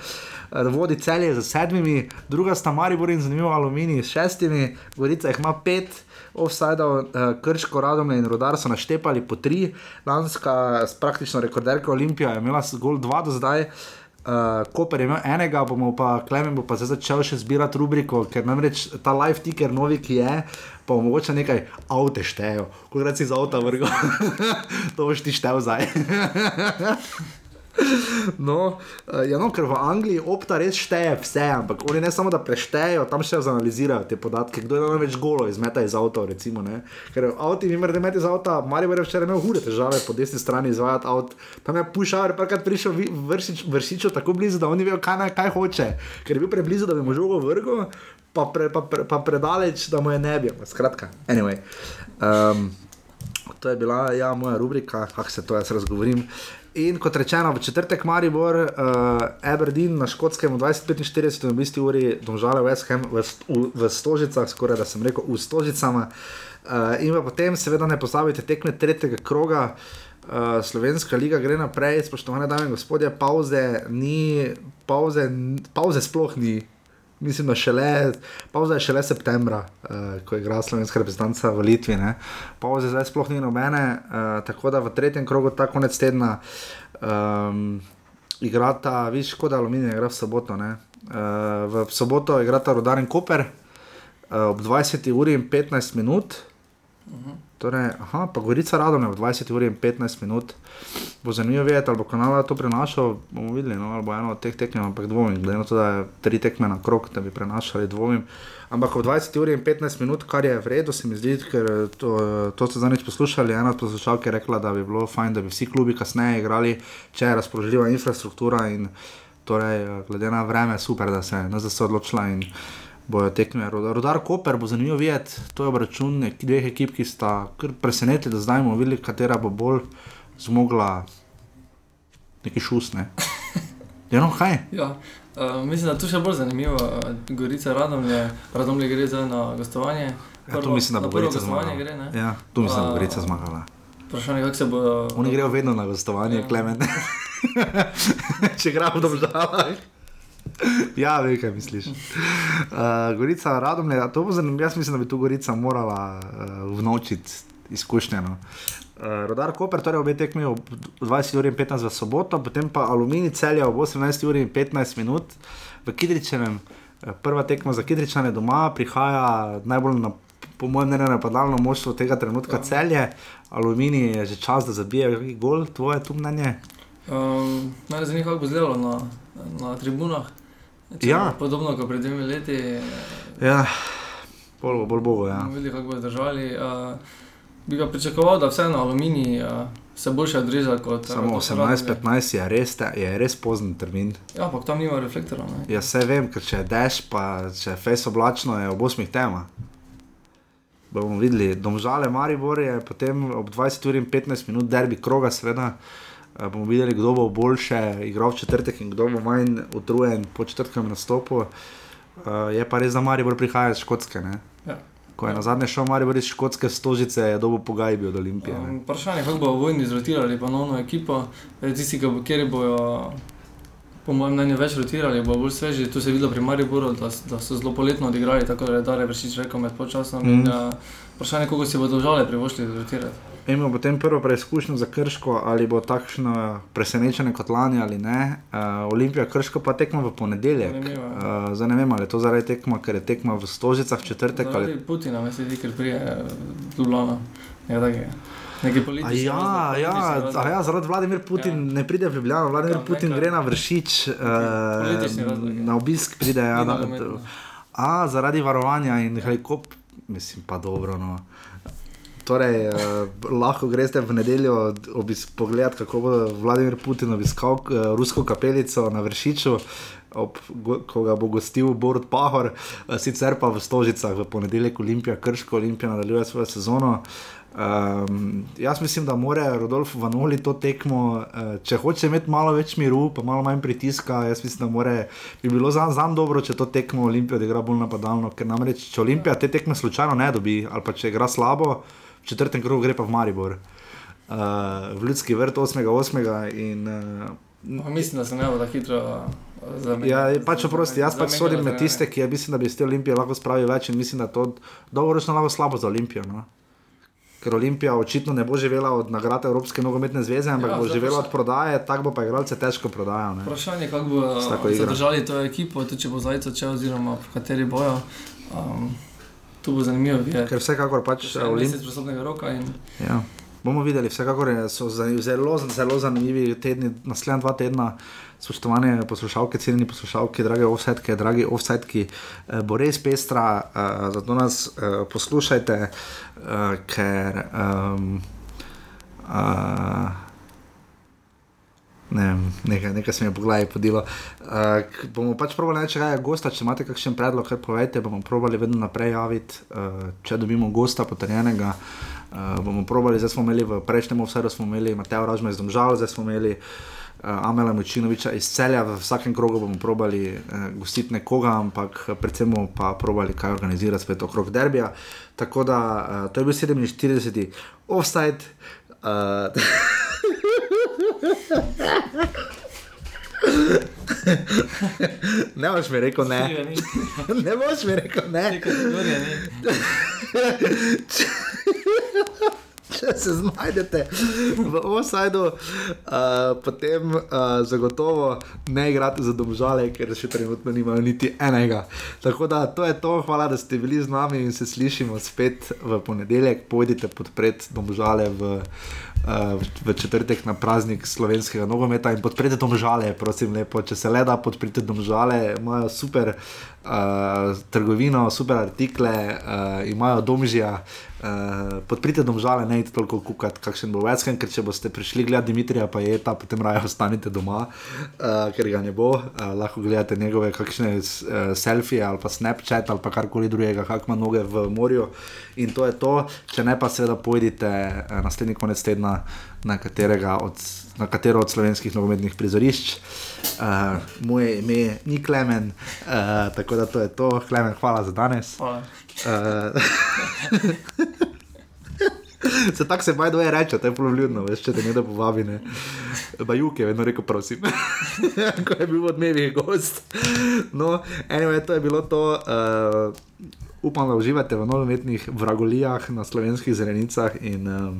Speaker 1: Vodi celje z sedmimi, druga sta Maribor in zanimivo Aluminij s šestimi, Gorica jih ima pet. Offsajdov, Krško, Radomlje in Rudar so naštepali po tri, lanska s praktično rekorderko Olimpija je imela zgolj dva do zdaj, uh, Koper je imel enega, bomo pa Klemen bo pa zdaj začel še zbirati rubriko, ker namreč ta live ticker novi, ki je, pa omogoča nekaj avte štejo. Kolikrat si za avta vrgel, to boš ti štev zdaj. No, uh, ja, no, ker v Angliji opta res šteje vse, ampak oni ne samo da preštejejo, tam še zanalizirajo te podatke, kdo je največ golo izmeta iz avta. Recimo, ker avti, vi morate imeti iz avta, Marijo je včeraj imel hude težave po desni strani izvajati avt. Tam je pušavar, parkrat prišel vršič, vršiču tako blizu, da oni vejo, kaj, naj- kaj hoče, ker je bil preblizu, da bi mu žogo vrgel, pa, pre, pa, pre, pa predaleč, da mu je ne bi. Skratka, anyway. Um, To je bila ja, moja rubrika, kako se to jaz razgovorim. In kot rečeno, v četrtek Maribor, uh, Aberdeen na škotskem v 2045, v bistvu uri, domžale West Ham v, v, v Stožicah, skoraj da sem rekel v Stožicama. Uh, in potem, seveda, ne pozabite tekme tretjega kroga. Uh, Slovenska liga gre naprej, spoštovane dame in gospodje, pauze ni, pauze, pauze sploh ni. Mislim, da šele, pauza je šele septembra, uh, ko je igrala slovenska reprezentanca v Litvi. Ne. Pauze zdaj sploh ni nobene, uh, tako da v tretjem krogu ta konec tedna um, igrata, viš, kot Aluminij igra v soboto. ne. Uh, v soboto igrata Rudar in Koper uh, ob 20 uri in 15 minut. Torej, aha, pa Gorica Radom je v 20 uri in 15 minut. Bo zanimivo vedeti, ali bo kanal to prenašal. bomo videli, no, ali bo eno od teh tekem, ampak dvomim, glede na to, da je tri tekme na krok, da bi prenašali dvomim. Ampak ob 20 uri in 15 minut, kar je v redu, se mi zdi, ker to, to ste zadnjič poslušali. Ena od poslušalk je rekla, da bi bilo fajn, da bi vsi klubi kasneje igrali, če je razpoložljiva infrastruktura in torej, glede na vreme, super, da se je NZS odločila in bojo tekme. Rudar Koper bo zanimivo videti, to je obračun dveh ekip, ki sta kar presenetili, da zdaj bomo videli, katera bo bolj zmogla neki šus. Ne? Ja, no, kaj?
Speaker 2: Ja, uh, mislim, da tu še bolj zanimivo. Uh, Gorica Radomlje, Radomlje gre zdaj na gostovanje.
Speaker 1: Ja, tu mislim, da bo
Speaker 2: prvo
Speaker 1: Gorica zmagala.
Speaker 2: Gre, ne?
Speaker 1: Ja, tu mislim, da bo Gorica zmagala.
Speaker 2: Vprašanje, kako se bo.
Speaker 1: Oni grejo vedno na gostovanje,
Speaker 2: Ja.
Speaker 1: klemen. Če igrajo v državah. Ja, veš, kaj misliš. Uh, Gorica, Radomlje, to bo zanimivo. Jaz mislim, da bi tu Gorica morala uh, vnočiti izkušnje. No. Uh, Rodar Koper, torej obe tekmi ob 20 uri in 15 v soboto, potem pa Aluminij celja ob 18 uri in 15 minut v Kidričevem. Eh, Prva tekma za Kidričane doma prihaja najbolj na, po mojem mnenju, napadalno moštvo tega trenutka celje. Aluminij je že čas, da zabije gol, tvoje tu mnenje.
Speaker 2: Um, Mene zanima, kako bo izgledalo na, na tribunah.
Speaker 1: Ja.
Speaker 2: bo Podobno kot pred dvemi leti,
Speaker 1: Ja, bolj bo, bolj bo, ja.
Speaker 2: videli, kako bodo držali. Uh, bi ga pričakoval, da vseeno aluminij uh, se boljše odreže kot eh,
Speaker 1: Samo
Speaker 2: kot Radomlje.
Speaker 1: 18-15 je res, te- je res pozen termin.
Speaker 2: Ja, ampak tam nima reflektorov. ne.
Speaker 1: Jaz vse vem, ker če je dež, pa če je fejs oblačno, je ob 8 tema. Bomo videli, domžale Maribor je potem ob 20 uri in 15 minut derbi kroga, seveda. Eh, Bomo videli, kdo bo boljše igral v četrtek in kdo bo manj utrujen po četrtkem nastopu. Uh, je pa res, da Maribor prihaja iz Škotske. Ne?
Speaker 2: Ja.
Speaker 1: Ko je na zadnje šel Maribor iz Škotske stožice, je dobil pogajbi od Olimpije. ne.
Speaker 2: Um, Vprašanje je, kako bodo vojni zrotirali ponovno ekipo. Tisti, ki bo- kjer bojo, po mojem mnenju, več rotirali, bo bolj sveži. Tu se je videlo pri Mariboru, da, da so zelo poletno odigrali, tako da je Dare Vršič rekel med počasom. Mm. In, uh, vprašanje je, koliko si bodo žale privoščili zrotirati.
Speaker 1: Imamo potem prvo preizkušnjo za Krško, ali bo takšno presenečenje kot lani ali ne. Uh, Olimpija Krško pa tekma v ponedeljek. Uh, zdaj ne vem, ali je to zaradi tekma, ker je tekma v Stožicah v četrtek.
Speaker 2: Zaradi
Speaker 1: Ali...
Speaker 2: Putina, me se zdi, ker prije eh, Ljubljana. Nekaj takega. Neki
Speaker 1: A
Speaker 2: politični.
Speaker 1: ja,
Speaker 2: razlog,
Speaker 1: ja,
Speaker 2: politični razlog.
Speaker 1: ja, zaradi Vladimir Putin ja. ne pride v Ljubljano, Vladimir
Speaker 2: Ja,
Speaker 1: Putin
Speaker 2: nekaj-
Speaker 1: gre na vršič,
Speaker 2: politični
Speaker 1: uh,
Speaker 2: razlog, ja.
Speaker 1: na obisk pride. Ja,
Speaker 2: nogometno.
Speaker 1: a zaradi varovanja in helikop, mislim pa dobro. No. Torej, eh, lahko greste v nedeljo obis, pogledat, kako bo Vladimir Putin obiskal eh, rusko kapelico na Vršiču, ob, go, ko ga bo gostil Borod Pahor, eh, sicer pa v Stožicah v ponedeljek Olimpija, Krško Olimpija nadaljuje svojo sezono. Um, jaz mislim, da mora Rodolf Vanoli to tekmo, uh, če hoče imeti malo več miru, pa malo manj pritiska. Jaz mislim, da more, bi bilo za njim dobro, če to tekmo Olimpija odigra bolj napadalno. Ker namreč, če Olimpija te tekme slučajno ne dobi, ali pa če igra slabo, v četrtem krogu gre pa v Maribor, uh, v ljudski vrt 8.8. in uh,
Speaker 2: Mislim, da se ne bo tako hitro eh, zamenjal.
Speaker 1: Ja, pač oprosti, jaz pač sodim med tiste, ki je, mislim, da bi iz te Olimpije lahko spravili več in mislim, da to dolgoročno lahko slabo za Olimpijo. No? Ker Olimpija očitno ne bo živela od nagrade Evropske nogometne zveze, ampak
Speaker 2: Ja,
Speaker 1: bo živela od prodaje, tako bo pa igralce težko prodajal. ne.
Speaker 2: Vprašanje je, kako bo zadržali to ekipo, tudi če bo zajec odšel, oziroma v kateri bojo. Um, tu bo zanimivo videti.
Speaker 1: Ker vsekakor pač Olimpija.
Speaker 2: mesec presobnega roka in
Speaker 1: Ja. bomo videli, vsekakor so zelo, zelo zanimivi tedni, naslednja dva tedna. Spoštovane poslušalke, cenjeni poslušalke, drage offsetke, dragi offsetki, eh, bo res pestra, uh, zato nas uh, poslušajte, uh, ker um, uh, ne, nekaj, nekaj se mi je po glavi podilo. Uh, bomo pač probali reči, kaj je gosta, če imate kakšen predlog, kar povejte, bomo probali vedno naprej javiti, uh, če dobimo gosta potrjenega. Uh, bomo probali, zdaj smo imeli v prejšnjem offsetu, smo imeli Mateo Ražma iz Domžal, zdaj smo imeli Amela Močinoviča iz celja, v vsakem krogu bomo probali uh, gostiti nekoga, ampak eh, predvsem bomo pa probali kaj organizirati spet okrog derbija. Tako da uh, to je bil 47. offside. Uh, ne boš mi rekel ne. Ne boš mi rekel ne.
Speaker 2: ni.
Speaker 1: Če se znajdete v offsajdu, uh, potem uh, zagotovo ne igrate za domžale, ker še trenutno nimajo niti enega. Tako da to je to, hvala, da ste bili z nami in se slišimo spet v ponedeljek. Pojdite podpreti domžale v, uh, v četrtek na praznik slovenskega nogometa in podprite domžale, prosim, lepo. Če se le da, podprite domžale, imajo super. Uh, trgovino, super artikle, uh, imajo domžija, uh, podprite domžale, ne idite toliko kukati, kakšen bo večkrat, ker če boste prišli gledati Dimitrija, pa je ta, potem raje ostanite doma, uh, ker ga ne bo. Uh, lahko gledate njegove kakšne uh, selfije ali pa Snapchat ali pa karkoli drugega, kak ima noge v morju. In to je to, če ne pa seveda pojdite uh, naslednji konec tedna na katerega od. Na katero od slovenskih nogometnih prizorišč. Uh, moje ime ni Klemen, uh, tako da to je to. Klemen, hvala za danes.
Speaker 2: Hvala.
Speaker 1: Uh, Se tako se bajdo je reče, to je plovljudno, veš, če te nekdo povabi. Ne. Bajuk je vedno rekel, prosim, ko je bil odmevih gost. No, anyway, to je bilo to. Uh, upam, da uživate v novometnih vragolijah na slovenskih zelenicah in uh,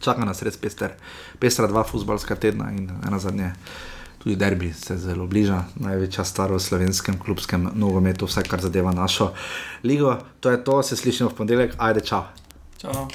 Speaker 1: čaka nas res pester, pestra dva futbalska tedna in ena zadnje. Tudi derbi se zelo bliža, največja stvar v slovenskem klubskem nogometu, vse kar zadeva našo ligo. To je to, se slišimo v ponedeljek, ajde, čau.
Speaker 2: Čau.